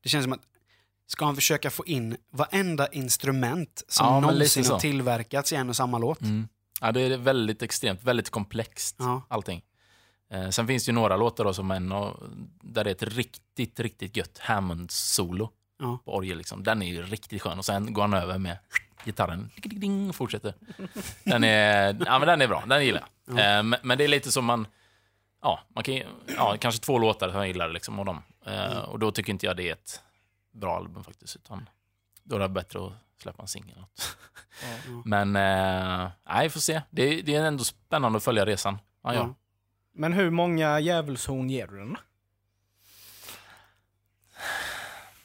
Det känns som att ska han försöka få in varenda instrument som Ja, någonsin har tillverkats i en och samma låt. Mm. Ja, det är väldigt extremt, väldigt komplext Ja. allting. Eh, sen finns det ju några låtar då som en, och- där det är ett riktigt, riktigt gött Hammond-solo Ja. på orgel. Liksom. Den är ju riktigt skön och sen går han över med gitarren och fortsätter. Den är, ja, men den är bra, den gillar jag. Eh, men, men det är lite som man, ja, man kan, ja, kanske två låtar som jag gillar liksom, av dem. Eh, och då tycker inte jag det är ett bra album faktiskt. Utan då är det bättre att släppa en singel. något. (laughs) Men, eh, nej, får se. Det, det är ändå spännande att följa resan. Ja, ja. Ja. Men hur många djävulshorn ger du den?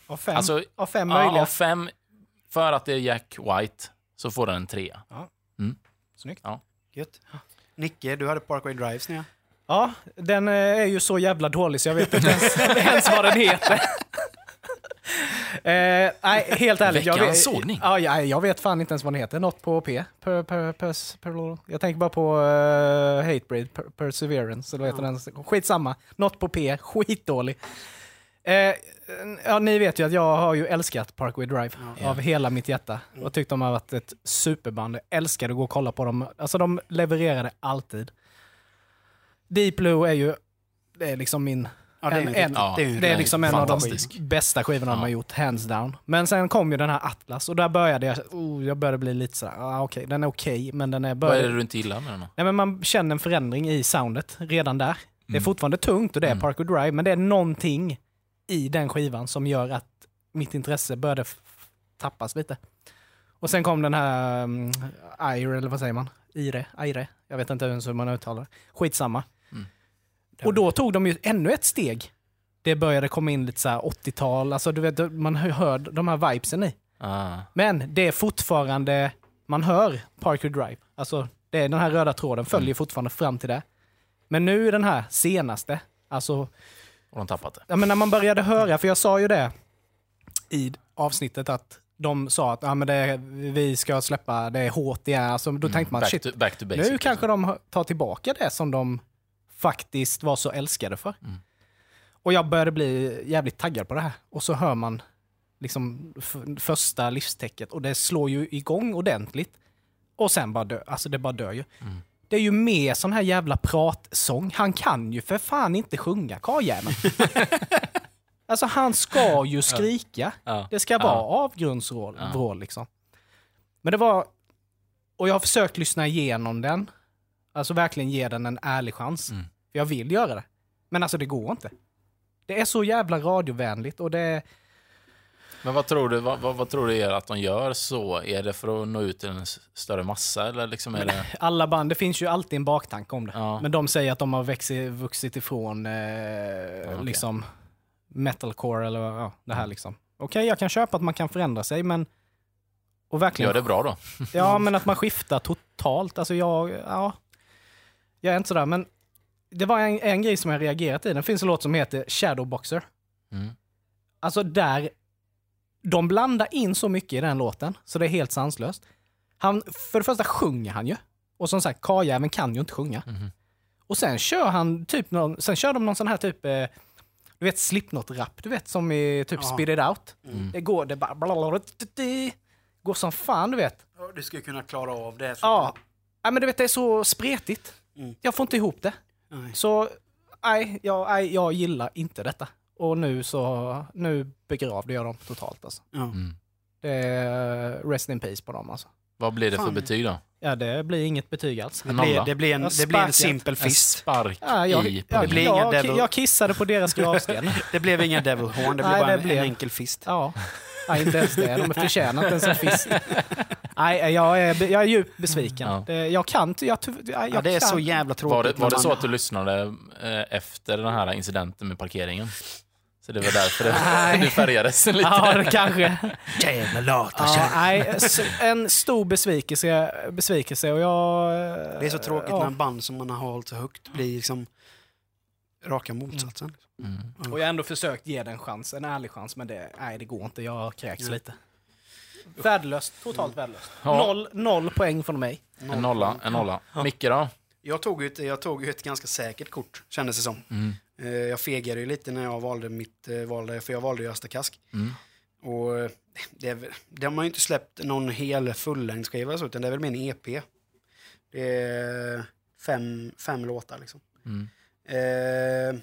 Av fem? Alltså, av fem Ja, möjliga? av fem, för att det är Jack White, så får den en trea. Snyggt. Gött. Nicke, du hade Parkway Drives nu. Ja, den eh, är ju så jävla dålig så jag vet inte ens, (laughs) ens vad den heter. (laughs) eh, nej, helt ärligt. Jag Veckans vet, sågning. Ja, ja, jag vet fan inte ens vad den heter. Något på P. Per, per, pers, per, jag tänker bara på uh, Hatebreed, per, Perseverance, eller vad heter den? Skitsamma. Något på P, skitdålig. Eh, ja, ni vet ju att jag har ju älskat Parkway Drive av hela mitt hjärta. Och tyckt de har varit ett superband. Jag älskade att gå och kolla på dem. Alltså de levererade alltid. Deep Blue är ju, det är liksom min, Ja, det är, En- en, en- det är, det är liksom en av de bästa skivorna de Ja. har gjort, hands down. Men sen kom ju den här Atlas och där började jag, oh, jag började bli lite sådär, ah, okej, den är okej, men den är Vad började, är det du inte gillar med den då? Nej, men man känner en förändring i soundet redan där. Det är Mm. fortfarande tungt och det är Mm. Parkour Drive, men det är någonting i den skivan som gör att mitt intresse började tappas lite. Och sen kom den här um, Ire, eller vad säger man? Ire? Ire? Jag vet inte ens hur man uttalar det. Skitsamma. Mm. Och då tog de ju ännu ett steg. Det började komma in lite så här 80-tal, alltså du vet, man hör de här vibesen i. Ah. Men det är fortfarande, man hör Parker Drive. Alltså det är den här röda tråden följer Mm. fortfarande fram till det. Men nu den här senaste, alltså Och de tappat det. ja, men när man började höra, för jag sa ju det i avsnittet att de sa att ja, men det vi ska släppa, det är hårt det är. Alltså, då tänkte man Mm. back, shit, to, back to basic. nu kanske de tar tillbaka det som de faktiskt var så älskade för. Mm. Och jag började bli jävligt taggad på det här. Och så hör man liksom första livstecket och det slår ju igång ordentligt. Och sen bara dö, alltså det bara dör ju. Mm. Det är ju mer sån här jävla pratsång. Han kan ju för fan inte sjunga, karljäveln. (laughs) alltså han ska ju (laughs) skrika. Ja. Det ska vara avgrundsvrål Ja. liksom. Men det var... Och jag har försökt lyssna igenom den. Alltså verkligen ge den en ärlig chans. Mm. För jag vill göra det. Men alltså det går inte. Det är så jävla radiovänligt och det. Men vad tror du, vad, vad, vad tror du är att de gör så? Är det för att nå ut till en större massa eller liksom är det... (laughs) Alla band, det finns ju alltid en baktanke om det. Ja. Men de säger att de har växit, vuxit ifrån eh, okej. liksom metalcore eller ja, det här liksom. Okej, jag kan köpa att man kan förändra sig, men... Och verkligen... Gör det bra då? (laughs) Ja, men att man skiftar totalt. Alltså jag, ja. Jag är inte sådär, men det var en, en grej som jag reagerat i. Det finns en låt som heter Shadowboxer. Mm. Alltså där, de blandar in så mycket i den låten, så det är helt sanslöst. Han, för det första sjunger han ju. Och som sagt, karljäveln kan ju inte sjunga. Mhm. Och sen kör han typ någon, sen kör de någon sån här typ, eh, du vet Slipknot-rap, du vet som i typ Ja. Spit It Out. Mm. Det går, det bara blablabla, går som fan du vet. Ja, Du ska kunna klara av det. Ja. ja, men du vet det är så spretigt. Mm. Jag får inte ihop det. Nej. Så nej, jag, nej, jag gillar inte detta. Och nu så, nu begravde jag dem totalt alltså. Ja. Mm. Det är rest in peace på dem alltså. Vad blir det för Fan. betyg då? Ja, det blir inget betyg alls. Det, En blir, det, blir en, Jag det blir en simpel En fist. spark Ja, jag, i jag, Det blir jag, inga devil- jag kissade på deras (laughs) gravsten. Det blev ingen devil horn, det blev Nej, bara det en, blev- en enkel fist. Ja. Nej, inte ens det. De förtjänar inte ens en fisk. Nej, jag är, jag är djupt besviken. Ja. Det, jag kan inte, jag, jag, jag Ja, det är kan. så jävla tråkigt. Var det, var det man- så att du lyssnade eh, efter den här incidenten med parkeringen? Så det var därför det, du färgades lite? Ja, kanske. Jävla lata Ja, nej, en stor besvikelse, besvikelse och jag... Det är så tråkigt ja. när en band som man har hållit så högt blir liksom raka motsatsen. Mm. Och jag har ändå försökt ge den en chans, en ärlig chans, men det, nej, det går inte. Jag kräks Nej. lite. Värdelöst, totalt värdelöst. Ja. Noll, noll poäng från mig. En nolla, en nolla. Micke då? Jag tog ju ett, jag tog ju ett ganska säkert kort, kändes det som. Mm. Eh, Jag fegade ju lite när jag valde mitt eh, val, för jag valde ju Asta Kask. Mm. Och eh, det, de har ju inte släppt någon hel fullängdsskiva utan det är väl mer en EP. Det är fem, fem låtar liksom. Mm. Eh,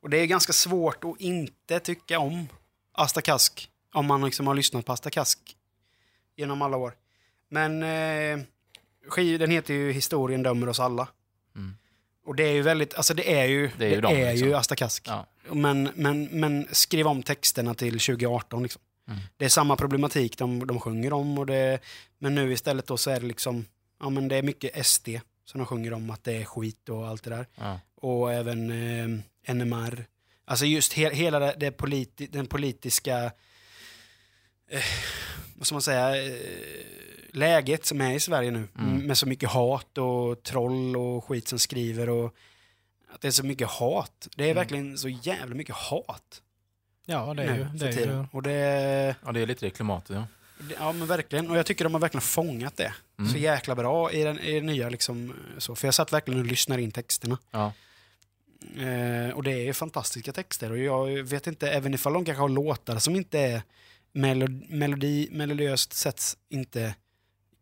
och det är ganska svårt att inte tycka om Asta Kask. Om man liksom har lyssnat på Asta Kask genom alla år. Men eh, den heter ju Historien dömer oss alla. Och det är ju väldigt, alltså det är ju, Det är ju dem, liksom. Asta Kask. Ja. Men, men, men skriv om texterna till 2018 liksom. Mm. Det är samma problematik de, de sjunger om. Och det, men nu istället då så är det liksom, ja men det är mycket SD som de sjunger om att det är skit och allt det där. Ja. Och även eh, NMR. Alltså just he, hela det, det politi, den politiska, eh, vad ska man säga, eh, läget som är i Sverige nu. Mm. Med så mycket hat och troll och skit som skriver och att det är så mycket hat. Det är Mm. verkligen så jävla mycket hat. Ja, det är nu ju... Det är ju Och det, ja, det är lite det klimatet. Ja. ja men verkligen. Och jag tycker de har verkligen fångat det. Mm. Så jäkla bra i den, i den nya liksom så. För jag satt verkligen och lyssnade in texterna. Ja. Eh, och det är fantastiska texter. Och jag vet inte, även ifall de kanske har låtar som inte är melodi, melodi, melodiöst sett inte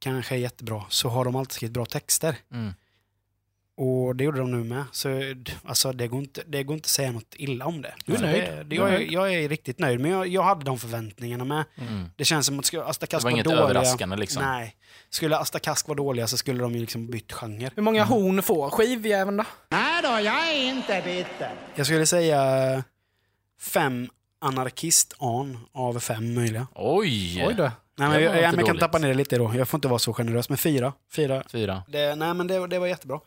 kanske är jättebra, så har de alltid skrivit bra texter. Mm. Och det gjorde de nu med. Så alltså, det, går inte, det går inte att säga något illa om det. Du är Så nöjd? Det, det, jag, jag är riktigt nöjd, men jag, jag hade de förväntningarna med. Mm. Det känns som att skulle Asta Det Kask var vara inget dåliga... överraskande liksom. Nej. Skulle Asta Kask vara dåliga så skulle de ju liksom bytt genre. Hur många horn får skivjäveln då? Nej då, jag är inte bitter. Jag skulle säga fem anarkist-an av fem möjliga. Oj! Oj då. Nej, men jag, jag, jag kan tappa ner det lite då. Jag får inte vara så generös. Men fyra. fyra. Fyra. Det, nej, men det, det var jättebra.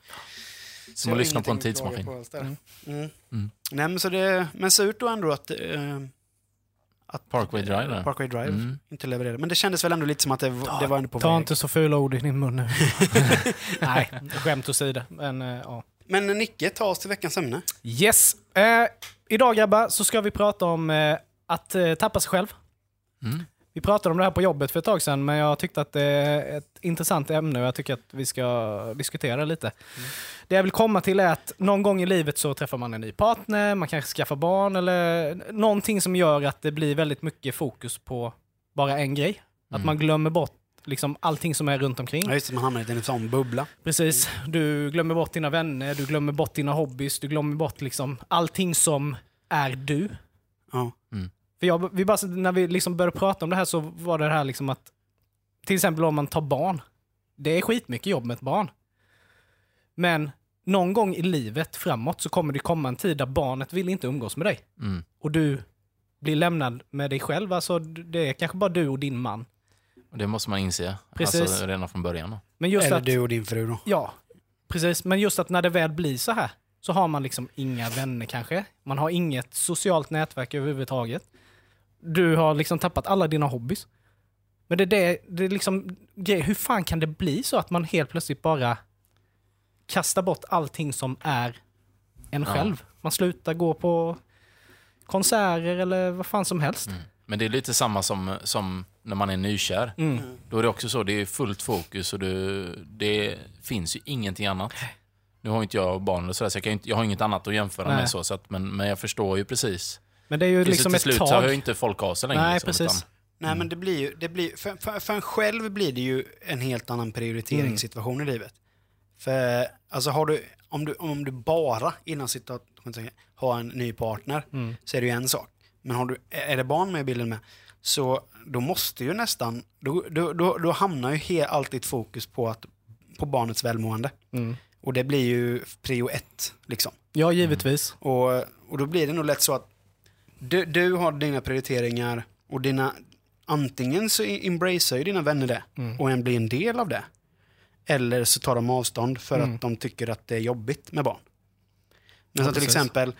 Som att lyssna på en tidsmaskin. på. Mm. Mm. Mm. Nej, men, så det, men surt då ändå att, eh, att Parkway Drive. Parkway Drive Mm. inte levererade. Men det kändes väl ändå lite som att det, var- det var ändå på Ta väg. inte så fula ord i din mun nu. (laughs) (laughs) Nej, skämt åsido. Men eh, ja. Men Nicke, ta oss till veckans ämne. Yes. Eh, idag grabbar så ska vi prata om eh, att eh, tappa sig själv. Mm. Vi pratade om det här på jobbet för ett tag sedan, men jag tyckte att det är ett intressant ämne och jag tycker att vi ska diskutera lite. Det jag vill komma till är att någon gång i livet så träffar man en ny partner, man kanske skaffar barn eller någonting som gör att det blir väldigt mycket fokus på bara en grej. Att Mm. man glömmer bort liksom allting som är runt omkring. Ja, just det, man hamnar i en sån bubbla. Precis. Du glömmer bort dina vänner, du glömmer bort dina hobbys, du glömmer bort liksom allting som är du. Ja. För jag, vi bara, när vi liksom började prata om det här så var det här liksom att till exempel om man tar barn. Det är skitmycket jobb med ett barn. Men någon gång i livet framåt så kommer det komma en tid där barnet vill inte umgås med dig. Mm. Och du blir lämnad med dig själv. Alltså det är kanske bara du och din man. Och det måste man inse. Precis. Alltså, redan från början. Då. Men just Eller att, du och din fru då. Ja, precis. Men just att när det väl blir så här så har man liksom inga vänner kanske. Man har inget socialt nätverk överhuvudtaget. Du har liksom tappat alla dina hobbys. Men det är det, det är liksom, det, hur fan kan det bli så att man helt plötsligt bara kastar bort allting som är en Ja. själv? Man slutar gå på konserter eller vad fan som helst. Men det är lite samma som, som när man är nykär. Mm. Då är det också så, det är fullt fokus och det, det finns ju ingenting annat. Nu har inte jag barn och sådär, så jag, inte, jag har inget annat att jämföra Nej. med. Så, så att, men, men jag förstår ju precis. Men det är ju Till, liksom till ett slut så tag. har ju inte folk av sig längre. Nej, liksom, precis. utan- Nej, men det blir ju, det blir, för, för, för en själv blir det ju en helt annan prioriteringssituation i livet. För, alltså har du, om du, om du bara, innan citationstecken, har en ny partner, Mm. så är det ju en sak. Men har du, är det barn med i bilden med, så då måste ju nästan, då, då, då, då hamnar ju he, alltid fokus på, att, på barnets välmående. Mm. Och det blir ju prio ett, liksom. Ja, givetvis. Och, och då blir det nog lätt så att du, du har dina prioriteringar och dina, antingen så embracear ju dina vänner det Mm. och en blir en del av det. Eller så tar de avstånd för Mm. att de tycker att det är jobbigt med barn. Men Ja, som till precis. exempel,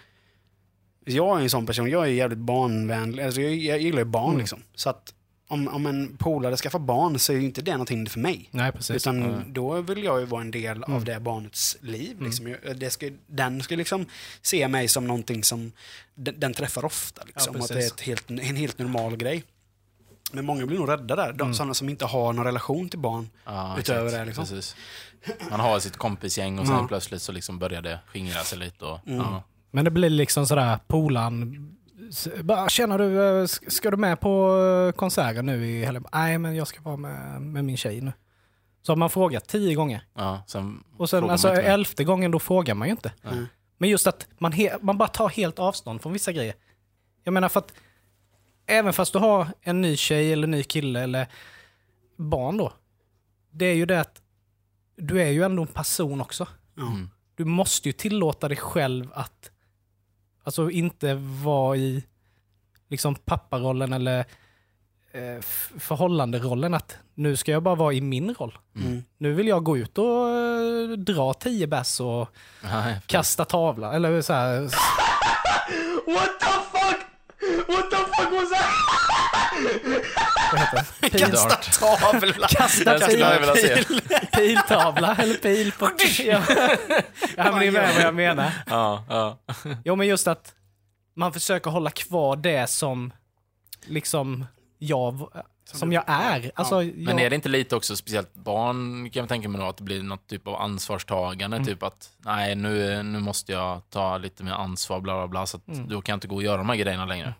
jag är en sån person, jag är jävligt barnvänlig, alltså jag, jag gillar ju barn Mm. liksom. Så att om, om en polare skaffar barn så är ju inte det någonting för mig. Nej, precis. Utan Mm. då vill jag ju vara en del av Mm. det barnets liv. Liksom. Jag- Det ska, den ska liksom se mig som någonting som den, den träffar ofta. Liksom. Ja, att det är helt, en helt normal grej. Men många blir nog rädda där. De, Mm. Sådana som inte har någon relation till barn. Ja, Utöver exakt. det, liksom. Precis. Man har sitt kompisgäng och sen Ja. plötsligt så liksom börjar det skingra sig lite. Och, Mm. ja. Men det blir liksom sådär, polan s- bara, Tjena du, eh, sk- ska du med på eh, konserten nu i helgen? Nej, men jag ska vara med, med min tjej nu. Så har man frågat tio gånger. Ja, sen Och sen alltså elfte gången då frågar man ju inte. Mm. Men just att man, he- man bara tar helt avstånd från vissa grejer. Jag menar för att även fast du har en ny tjej eller ny kille eller barn då. Det är ju det att du är ju ändå en person också. Mm. Du måste ju tillåta dig själv att alltså inte vara i liksom papparollen eller eh, förhållanderollen att nu ska jag bara vara i min roll. Mm. Nu vill jag gå ut och eh, dra tio bärs och Nej, kasta tavla eller så här. What the fuck? What the fuck was that? Kasta tavla! kasta pil, piltavla eller pil på... ja, ja, men ni är med vad jag menar. Ja, ja. Jo, men just att man försöker hålla kvar det som liksom jag, som jag är. Alltså, Men jag, är det inte lite också, speciellt barn kan jag tänka mig nog, att det blir något typ av ansvarstagande. Mm. Typ att, nej nu, nu måste jag ta lite mer ansvar, bla bla bla, så att Mm. då kan jag inte gå och göra de här grejerna längre.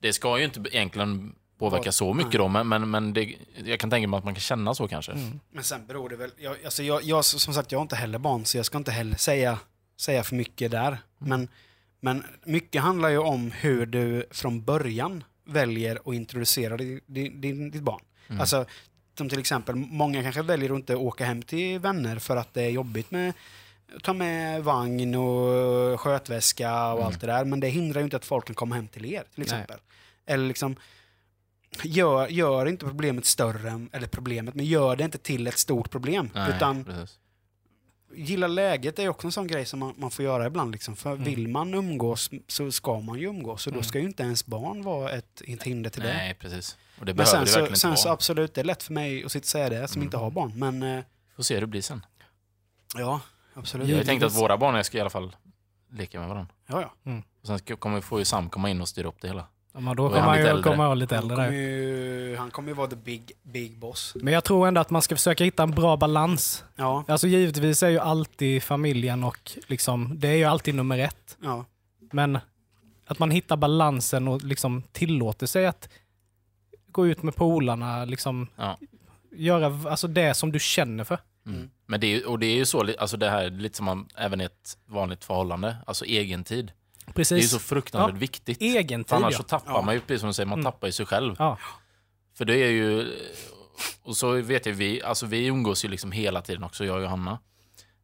Det ska ju inte egentligen påverka så mycket då, men, men, men det, jag kan tänka mig att man kan känna så kanske. Mm. Men sen beror det väl, jag, alltså jag, jag, som sagt jag har inte heller barn så jag ska inte heller säga, säga för mycket där. Men, men mycket handlar ju om hur du från början väljer att introducera din, din, ditt barn. Mm. Alltså, som till exempel, många kanske väljer att inte åka hem till vänner för att det är jobbigt med ta med vagn och skötväska och Mm. allt det där. Men det hindrar ju inte att folk kan komma hem till er till Nej. exempel. Eller liksom, gör, gör inte problemet större, eller problemet, men gör det inte till ett stort problem. Nej, utan precis. gilla läget är också en sån grej som man, man får göra ibland. Liksom. För Mm. vill man umgås så ska man ju umgås. Så då Mm. ska ju inte ens barn vara ett, ett hinder till det. Nej, precis. Och det Men behöver sen, det så, sen inte så absolut, det är lätt för mig att sitta och säga det som Mm. inte har barn. Men eh, Får se hur det blir sen. ja, absolut. Jag har tänkt att våra barn ska i alla fall leka med varandra. Ja, ja. Och sen ska, kommer, får ju Sam komma in och styra upp det hela. Ja, men då kommer han han ju komma vara lite Han äldre kommer, där. ju, han kommer ju vara the big, big boss. Men jag tror ändå att man ska försöka hitta en bra balans. Ja, Alltså givetvis är ju alltid familjen och liksom, det är ju alltid nummer ett. ja. Men att man hittar balansen och liksom tillåter sig att gå ut med polarna, liksom Ja. göra alltså det som du känner för. Mm. Men det är, och det är ju så, alltså det här är lite som man, även i ett vanligt förhållande, alltså egentid. Det är Precis. så fruktansvärt Ja. viktigt. Egen tid annars ja. så tappar Ja. man ju, precis som du säger, man Mm. tappar ju sig själv. ja. För det är ju, och så vet jag vi, alltså vi umgås ju liksom hela tiden också, jag och Johanna.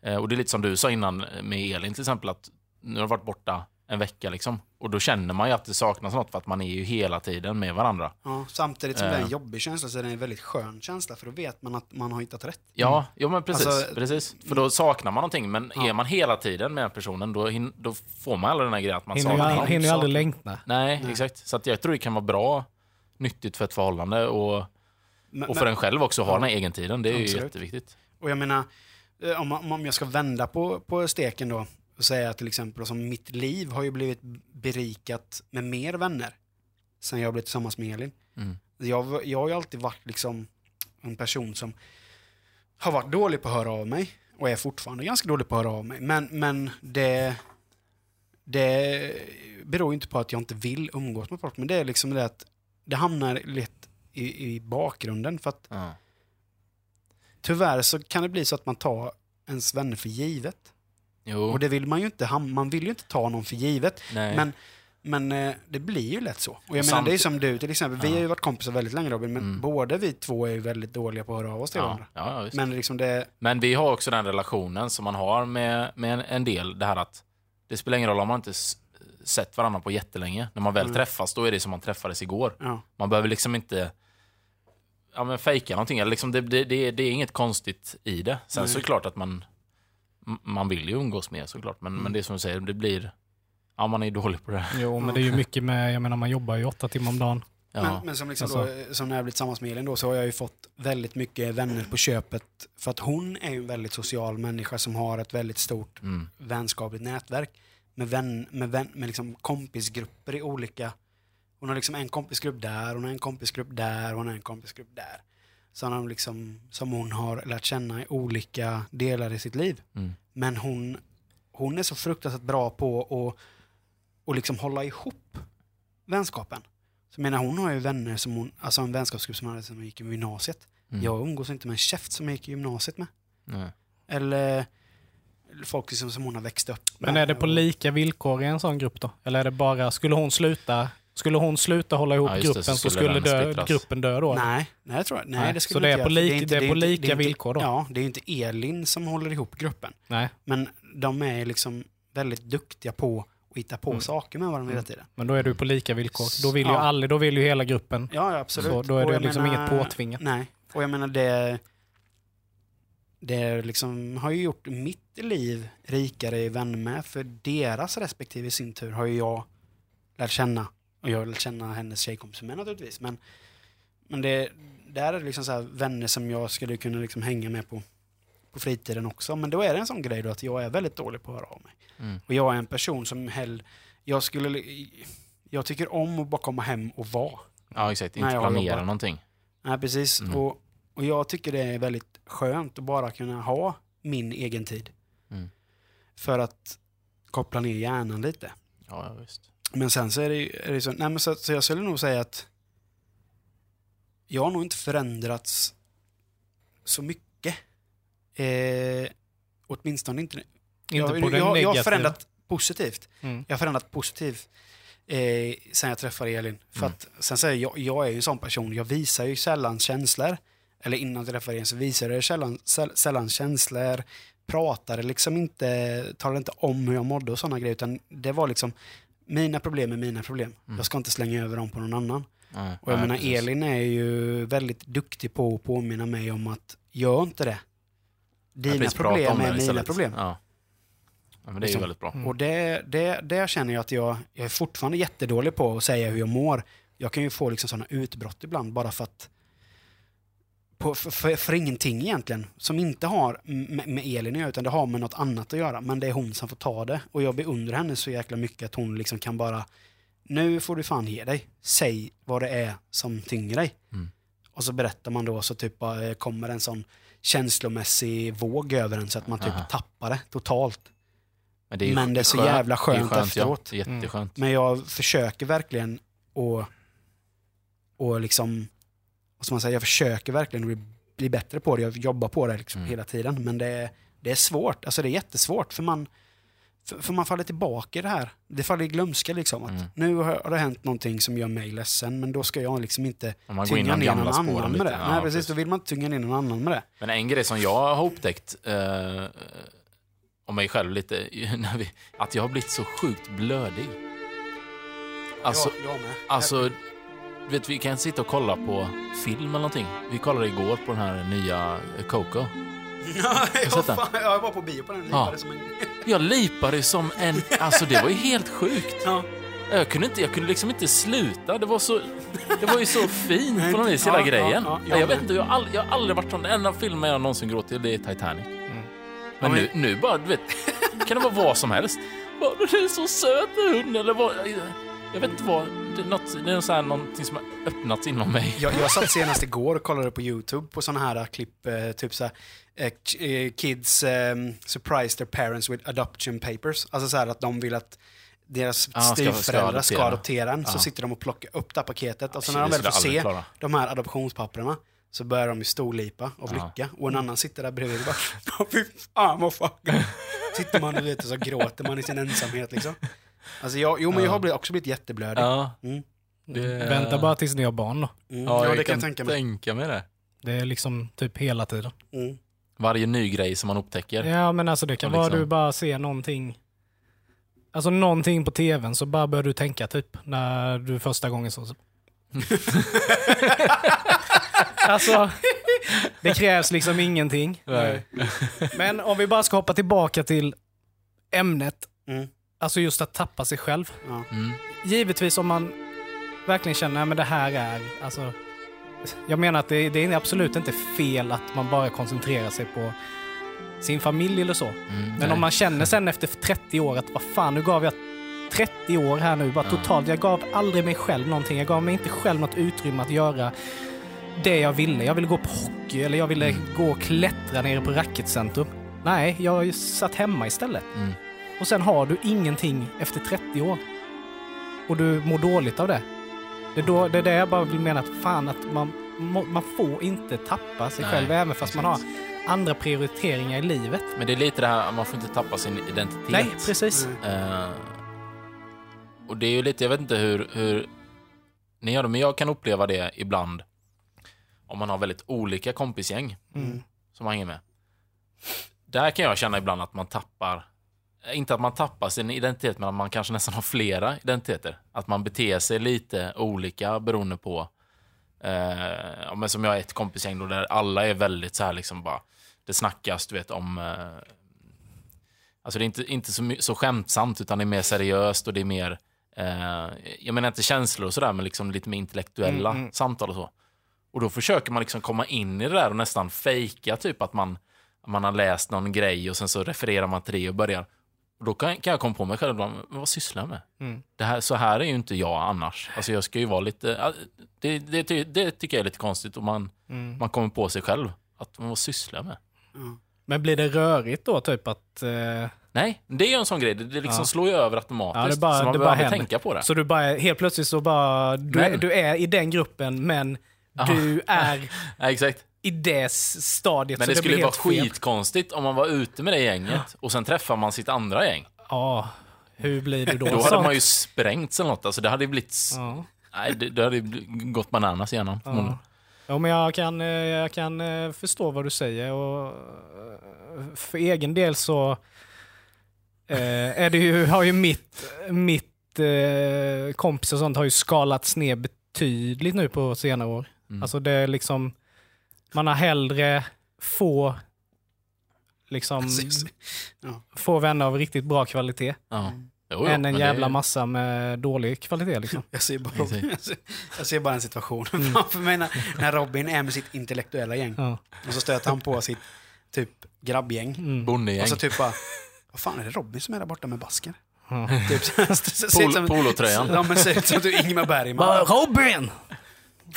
Eh, och det är lite som du sa innan med Elin till exempel, att nu har jag varit borta en vecka liksom. Och då känner man ju att det saknas något för att man är ju hela tiden med varandra. Ja, samtidigt som det är en Eh. jobbig känsla så är det en väldigt skön känsla för då vet man att man har hittat rätt. Ja, jo, men precis, Alltså, precis. För då saknar man någonting. Men Ja. är man hela tiden med personen, då, hin- då får man aldrig den här grejen att man Hinner ju, saknar någon. hinner ju aldrig längta. Nej, Nej. exakt. Så att jag tror det kan vara bra, nyttigt för ett förhållande och, Men, och för en själv också, att ha Ja. den här egentiden. Det är ju Absolut. jätteviktigt. Och jag menar, eh, om, man- om jag ska vända på, på steken då och säga till exempel som mitt liv har ju blivit berikat med mer vänner sen jag blev tillsammans med Elin. Mm. Jag, jag har ju alltid varit liksom en person som har varit dålig på att höra av mig och är fortfarande ganska dålig på att höra av mig. Men, men det, det beror ju inte på att jag inte vill umgås med folk, men det är liksom det att det hamnar lätt i, i bakgrunden för att Ja. tyvärr så kan det bli så att man tar ens vänner för givet. Jo, Och det vill man ju inte, man vill ju inte ta någon för givet. nej. Men, men eh, det blir ju lätt så. Och jag Och menar, det är som du till exempel. Vi Ja. har ju varit kompisar väldigt länge Robin, men Mm. båda vi två är ju väldigt dåliga på att höra av oss till ja, varandra. ja. Men liksom det, Men vi har också den relationen som man har med, med en, en del, det här att det spelar ingen roll om man inte sett varandra på jättelänge. När man väl Mm. träffas, då är det som man träffades igår. ja. Man behöver liksom inte ja, men fejka någonting. Liksom det, det, det, är- det är inget konstigt i det. Sen Nej. så är det klart att man, man vill ju umgås med såklart. Men, Mm. men det är som du säger, det blir... Ja, man är ju dålig på det. Jo, men det är ju (laughs) mycket med, jag menar man jobbar ju åtta timmar om dagen. Ja. Men, men som, liksom då, som när jag blivit tillsammans med Elin då, så har jag ju fått väldigt mycket vänner på köpet. För att hon är ju en väldigt social människa som har ett väldigt stort Mm. vänskapligt nätverk. Med, vän, med, vän, med liksom kompisgrupper i olika... Hon har liksom en kompisgrupp där, hon har en kompisgrupp där, hon har en kompisgrupp där. Som, hon liksom, som hon har lärt känna i olika delar i sitt liv. Mm. Men hon, hon är så fruktansvärt bra på att och liksom hålla ihop vänskapen. Så jag menar, hon har ju vänner som hon, alltså en vänskapsgrupp som hon hade som hon gick i gymnasiet. Mm. Jag umgås inte med en käft som jag gick i gymnasiet med. Nej. Eller folk liksom som hon har växt upp med. Men är det på lika villkor i en sån grupp då? Eller är det bara, skulle hon sluta, skulle hon sluta hålla ihop Ja, just det, gruppen så så skulle skulle den dö, gruppen dö då? Nej, nej, jag tror jag. Nej, Nej, det så skulle det är lik- det är på lika det är inte- villkor då? Ja, det är ju inte Elin som håller ihop gruppen. Nej, Men de är liksom väldigt duktiga på att hitta på Mm. saker med varandra hela Mm. tiden. men då är du på lika villkor. Då vill ju Ja. alla, då vill ju hela gruppen. Ja, ja absolut. Så då är det liksom menar- inget påtvingat. Nej, och jag menar det... Det liksom har ju gjort mitt liv rikare i vänner med, för deras respektive i sin tur har ju jag lärt känna. Och jag lärt känna hennes tjejkompisar med naturligtvis. Men, men det, där är det liksom så här vänner som jag skulle kunna liksom hänga med på, på fritiden också. Men då är det en sån grej då att jag är väldigt dålig på att höra av mig. Mm. Och jag är en person som hell, jag skulle, jag tycker om att bara komma hem och vara. Ja, exakt. Inte planera någonting. Nej, precis. Mm. Och, och jag tycker det är väldigt skönt att bara kunna ha min egen tid. Mm. För att koppla ner hjärnan lite. Ja, ja, visst. Men sen så är det, ju- är det så, nej men så, så jag skulle nog säga att jag har nog inte förändrats så mycket. Eh, åtminstone inte. Inte jag, på jag, jag, jag har förändrat positivt. Mm. Jag har förändrat positivt eh, sen jag träffade Elin. För Mm. att, sen säger jag, jag är ju en sån person, jag visar ju sällan känslor. Eller innan jag träffade Elin så visade jag sällan, säll, sällan känslor. Pratade liksom inte, talade inte om hur jag mådde och sådana grejer. Utan det var liksom, mina problem är mina problem. Mm. Jag ska inte slänga över dem på någon annan. Nej, Och jag nej, menar, precis. Elin är ju väldigt duktig på att påminna mig om att gör inte det. Dina problem är mina problem. Ja. ja, men det är ju Liksom. väldigt bra. Mm. Och det, det, det känner jag att jag, jag är fortfarande jättedålig på att säga hur jag mår. Jag kan ju få liksom sådana utbrott ibland bara för att på, för, för, ingenting egentligen, som inte har med, med Elin att göra, utan det har med något annat att göra. Men det är hon som får ta det. Och jag beundrar henne så jäkla mycket att hon liksom kan bara, nu får du fan ge dig. Säg vad det är som tynger dig. Mm. Och så berättar man då, så typ bara, kommer en sån känslomässig våg över en så att man typ Aha. tappar det totalt. Men det är, Men det är så skönt- jävla skönt är efteråt. Ja. Jätteskönt. Men jag försöker verkligen att och liksom, vad ska man säga, jag försöker verkligen bli, bli bättre på det. Jag jobbar på det liksom Mm. hela tiden. Men det, är- det är svårt, alltså det är jättesvårt för man, för, för man faller tillbaka i det här. Det faller i glömska liksom. Att Mm. Nu har, det hänt någonting som gör mig ledsen, men då ska jag liksom inte tynga ner någon annan med det. Ja, Nej, precis, precis. då vill man inte tynga ner någon annan med det. Men en grej som jag har upptäckt, eh, om mig själv lite, (laughs) när vi, att jag har blivit så sjukt blödig. Alltså, jag, jag med. alltså vet, vi kan sitta och kolla på film eller någonting. Vi kollade igår på den här nya Coco. Ja, den? fan, jag var på bio på den. Ja. lipade Som en... Jag lipade som en... Alltså det var ju helt sjukt. ja. Jag kunde, inte, jag kunde liksom inte sluta. Det var, så, det var ju så fint på något vis, hela Ja, ja, grejen. ja, jag jag vet inte, jag har, all, jag har aldrig varit sån. Den enda filmen jag någonsin gråtit till, det är Titanic. Men, Ja, men- nu, nu bara, du vet, kan det vara vad som helst. Bara, Det är så söt hund, eller vad... Jag vet inte vad... Det är, något, det är så här, någonting som har öppnats inom mig. (laughs) Jag, jag satt senast igår och kollade på YouTube på sådana här klipp, eh, typ så här, k- eh, kids eh, surprise their parents with adoption papers. Alltså så här att de vill att deras ska styvföräldrar ska adoptera. en, så sitter de och plockar upp det här paketet och så när de väl får se klara. de här adoptionspapperna så börjar de ju storlipa av lycka och en annan sitter där bredvid och bara (laughs) fy fan vad fuck. (laughs) Sitter man och, vet, och så gråter man i sin ensamhet liksom. Alltså jag, jo men jag har blivit, också blivit jätteblödig. Ja, Mm. det, Vänta bara tills ni har barn då. Mm. Ja, Ja, det kan jag tänka mig. tänka mig det. Det är liksom typ hela tiden. Mm. Varje ny grej som man upptäcker. Ja, men alltså det kan Och vara liksom- du bara ser någonting. Alltså någonting på tvn så bara börjar du tänka typ när du första gången så. (laughs) alltså, det krävs liksom ingenting. Nej. Men om vi bara ska hoppa tillbaka till ämnet. Mm. Alltså just att tappa sig själv. Ja. Mm. Givetvis om man verkligen känner att det här är, alltså, jag menar att det, det är absolut inte fel att man bara koncentrerar sig på sin familj eller så. Mm, Men nej. om man känner sen efter 30 år att vad fan, nu gav jag 30 år här nu, bara Ja. totalt. Jag gav aldrig mig själv någonting. Jag gav mig inte själv något utrymme att göra det jag ville. Jag ville gå på hockey eller jag ville Mm. gå och klättra nere på racketcentrum. Nej, jag satt hemma istället. Mm. Och sen har du ingenting efter 30 år. Och du mår dåligt av det. Det är, då, det är det jag bara vill mena att fan att man, man får inte tappa sig Nej, själv även fast man har andra prioriteringar i livet. Men det är lite det här, man får inte tappa sin identitet. Nej, precis. Mm. Eh, och det är ju lite, jag vet inte hur, hur ni gör det, men jag kan uppleva det ibland om man har väldigt olika kompisgäng Mm. som man hänger med. Där kan jag känna ibland att man tappar, inte att man tappar sin identitet, men att man kanske nästan har flera identiteter. Att man beter sig lite olika beroende på, eh, men som jag har ett kompisgäng då, där alla är väldigt så här liksom bara, det snackas du vet om eh, Alltså det är inte, inte så, så skämtsamt utan det är mer seriöst och det är mer, eh, jag menar inte känslor och sådär men liksom lite mer intellektuella Mm, mm. samtal och så. Och då försöker man liksom komma in i det där och nästan fejka typ att man, man har läst någon grej och sen så refererar man till det och börjar. Och då kan, kan jag komma på mig själv ibland, men vad sysslar jag med? Mm. Det här, så här är ju inte jag annars. Alltså jag ska ju vara lite, det, det, det tycker jag är lite konstigt och man, Mm. man kommer på sig själv. Att, men vad sysslar jag med? Ja. Men blir det rörigt då, typ att... Eh, Nej, det är ju en sån grej. Det, det liksom Ja. slår ju över automatiskt. Ja, det bara- så man det bara behöver händer. tänka på det. så du bara, helt plötsligt så bara... Du, är, du är i den gruppen, men Ja. du är (laughs) Ja, exakt. I det stadiet. Men så det skulle vara skitkonstigt om man var ute med det gänget och sen träffar man sitt andra gäng. Ja, hur blir det då? Då hade man ju sprängts eller något. Alltså det hade ju blivit... Ja. Nej, det, det hade gått bananas igenom. Ja. ja, men jag kan, eh, jag kan eh, förstå vad du säger och eh, för egen del så är det ju, har ju mitt, mitt eh, kompis och sånt har ju skalats ner betydligt nu på senare år. Mm. Alltså det är liksom, man har hellre få liksom. Ja. få vänner av riktigt bra kvalitet Ja. Jo, jo, än en jävla det, massa med dålig kvalitet liksom. Jag ser, bara, jag, (laughs) ser, jag ser bara en situation Mm. framför mig när, när Robin är med sitt intellektuella gäng. Ja. Och så stöter han på sitt typ grabbgäng. Mm. Bondegäng. Och så typ bara, vad fan är det Robin som är där borta med basken? Ja. Typ, (laughs) polotröjan. Ja men ser ut som du Ingmar Bergman. Robin!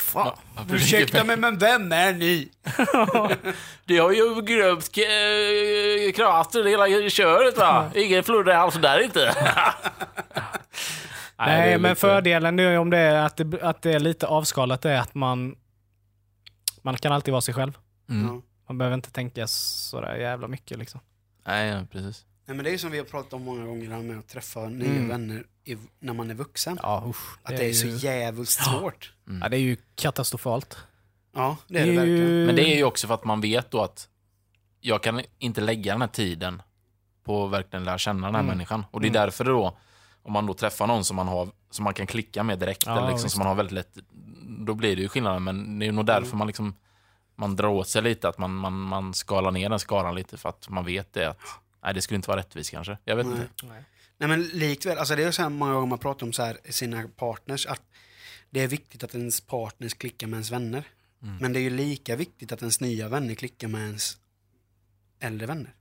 Fan. Ursäkta mig men vem är ni? (laughs) Det har ju äh, krater hela köret va? Ingen flodda alls där inte. (laughs) Nej, är men lite- fördelen nu är om det är att det, att det är lite avskalat är att man, man kan alltid vara sig själv. Mm. Man behöver inte tänka sådär jävla mycket liksom. Nej, precis. Nej men det är ju som vi har pratat om många gånger, det här med att träffa nya Mm. vänner i, när man är vuxen. Ja, usch. Att det är, så ju, jävligt svårt. ja, det är ju katastrofalt. Ja, det är det verkligen. Men det är ju också för att man vet då att jag kan inte lägga den här tiden på att verkligen lära känna den här Mm. människan. Och det är därför då, om man då träffar någon som man, har, som man kan klicka med direkt, Ja, eller liksom, som man har väldigt lätt, då blir det ju skillnad. Men det är nog därför man liksom man drar åt sig lite, att man, man, man skalar ner den skalan lite för att man vet det att nej, det skulle inte vara rättvist kanske. Jag vet Nej. inte. Nej men likväl, alltså det är så här många gånger man pratar om så här, sina partners, att det är viktigt att ens partners klickar med ens vänner. Mm. Men det är ju lika viktigt att ens nya vänner klickar med ens äldre vänner.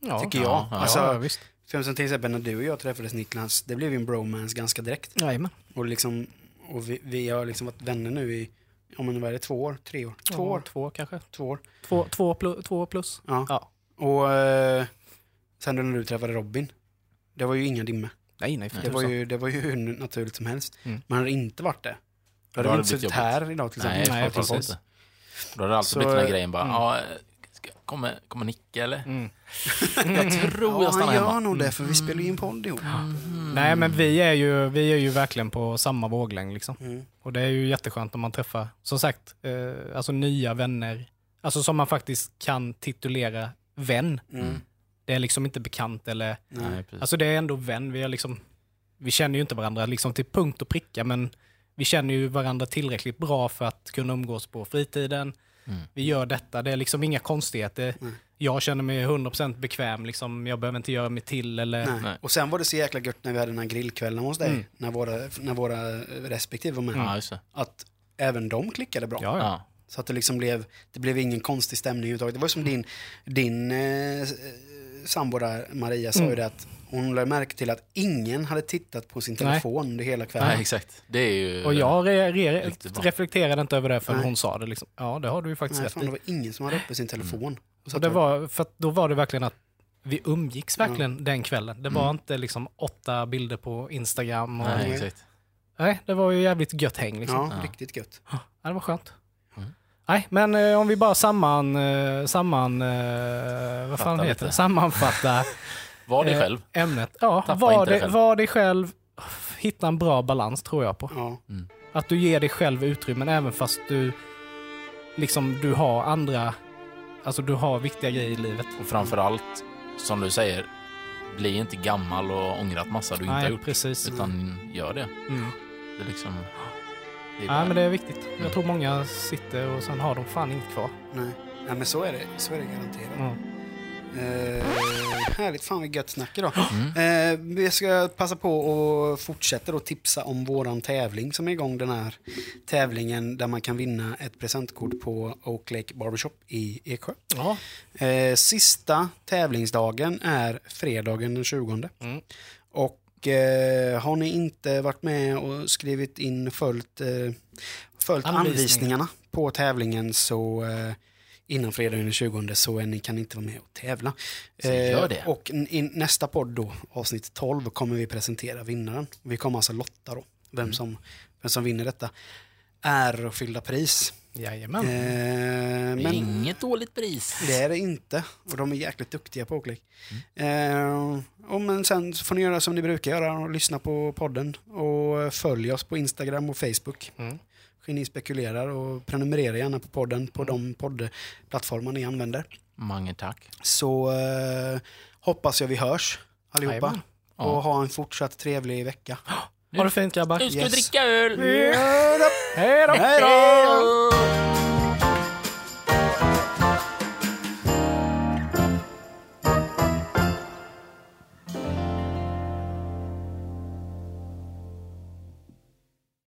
Ja, tycker ja, jag. ja. Alltså, ja, visst. för som till exempel när du och jag träffades Niklas, det blev ju en bromance ganska direkt. Jajamän. Och, liksom, och vi, vi har liksom varit vänner nu i, om men vad är det, två år? Tre år? Två Ja, år? Två kanske. Två år. Två, två, plus, två plus. Ja. Ja. Och eh, sen när du träffade Robin, det var ju inga dimma. Nej, nej, för Det var, ju, det var ju hur naturligt som helst. Mm. Men hade det inte varit det, då hade vi inte suttit här idag till Nej, exempel. Nej, framförallt precis. inte. Då hade det alltid Så, blivit den här grejen bara, mm. ja, ska, kommer, kommer Nicke eller? Mm. (laughs) Jag tror Ja, jag stannar han gör hemma. nog det för vi spelar ju in podd ihop. Nej, men vi är, ju, vi är ju verkligen på samma våglängd. Liksom. Mm. Och det är ju jätteskönt om man träffar, som sagt, eh, alltså nya vänner. Alltså som man faktiskt kan titulera vän. Mm. Det är liksom inte bekant eller... Nej. Alltså det är ändå vän. Vi, har liksom, vi känner ju inte varandra liksom till punkt och pricka, men vi känner ju varandra tillräckligt bra för att kunna umgås på fritiden. Mm. Vi gör detta. Det är liksom inga konstigheter. Nej. Jag känner mig 100% bekväm. Liksom. Jag behöver inte göra mig till. Eller... Nej. Nej. Och sen var det så jäkla gött när vi hade den här grillkvällen hos dig, Mm. när, våra, när våra respektive var med, Ja, att även de klickade bra. Ja, ja. Ja. Så att det liksom blev, det blev ingen konstig stämning överhuvudtaget. Det var som din, din eh, sambo där, Maria, sa ju Mm. det att hon lade märke till att ingen hade tittat på sin Nej. telefon under hela kvällen. Nej, exakt. Det är ju... Och jag re, re, reflekterade inte över det förrän Nej. hon sa det. Liksom. Ja, det har du ju faktiskt Nej, rätt fan, i. det var ingen som hade uppe sin telefon. Och så Och det var, för att då var det verkligen att vi umgicks verkligen den kvällen. Det var Mm. inte liksom åtta bilder på Instagram. Och, Nej, nej. exakt. det var ju jävligt gött häng. Liksom. Ja, Ja. riktigt gött. Ja, det var skönt. Mm. Nej, men eh, om vi bara samman, eh, samman eh, vad fan heter det? lite. Sammanfatta (laughs) Var dig Eh, själv. ämnet. Ja, Tappa var, inte dig det, själv. var dig själv. Hitta en bra balans tror jag på. Ja. Att du ger dig själv utrymmen även fast du liksom du har andra, alltså du har viktiga grejer i livet. Och framförallt, som du säger, bli inte gammal och ångrat massa du inte har gjort. precis. Utan gör det. Mm. Det är liksom... Ja, bara- men det är viktigt. Mm. Jag tror många sitter och sen har de fan inget kvar. Nej. Nej, men så är det. Så är det garanterat. Mm. Eh, härligt, fan vad gött snack idag. Mm. Eh, vi ska passa på att fortsätta då tipsa om våran tävling som är igång. Den här tävlingen där man kan vinna ett presentkort på Oak Lake Barbershop i Eksjö. Ja. Eh, sista tävlingsdagen är fredagen den 20. Mm. Och eh, har ni inte varit med och skrivit in följt, eh, följt Anvisningar. anvisningarna på tävlingen så eh, innan fredagen den 20 så ni, kan inte vara med och tävla. Det. och i nästa podd då, avsnitt 12, kommer vi presentera vinnaren. Vi kommer alltså lotta då, vem, Mm. som, vem som vinner detta. Ärofyllda pris. Jajamän. Eh, Det är men inget dåligt pris. det är det inte. Och de är jäkligt duktiga på Oakley. Eh, och men sen så får ni göra som ni brukar göra och lyssna på podden. Och följ oss på Instagram och Facebook. Mm. Geni spekulerar och prenumerera gärna på podden på de poddplattformar ni använder. Mange tack. Så eh, hoppas jag vi hörs allihopa. Jajamän. Ja. Och ha en fortsatt trevlig vecka. (gasps) Ha det fint grabbar. Nu ska vi Yes. dricka öl! Hej då! Hej då!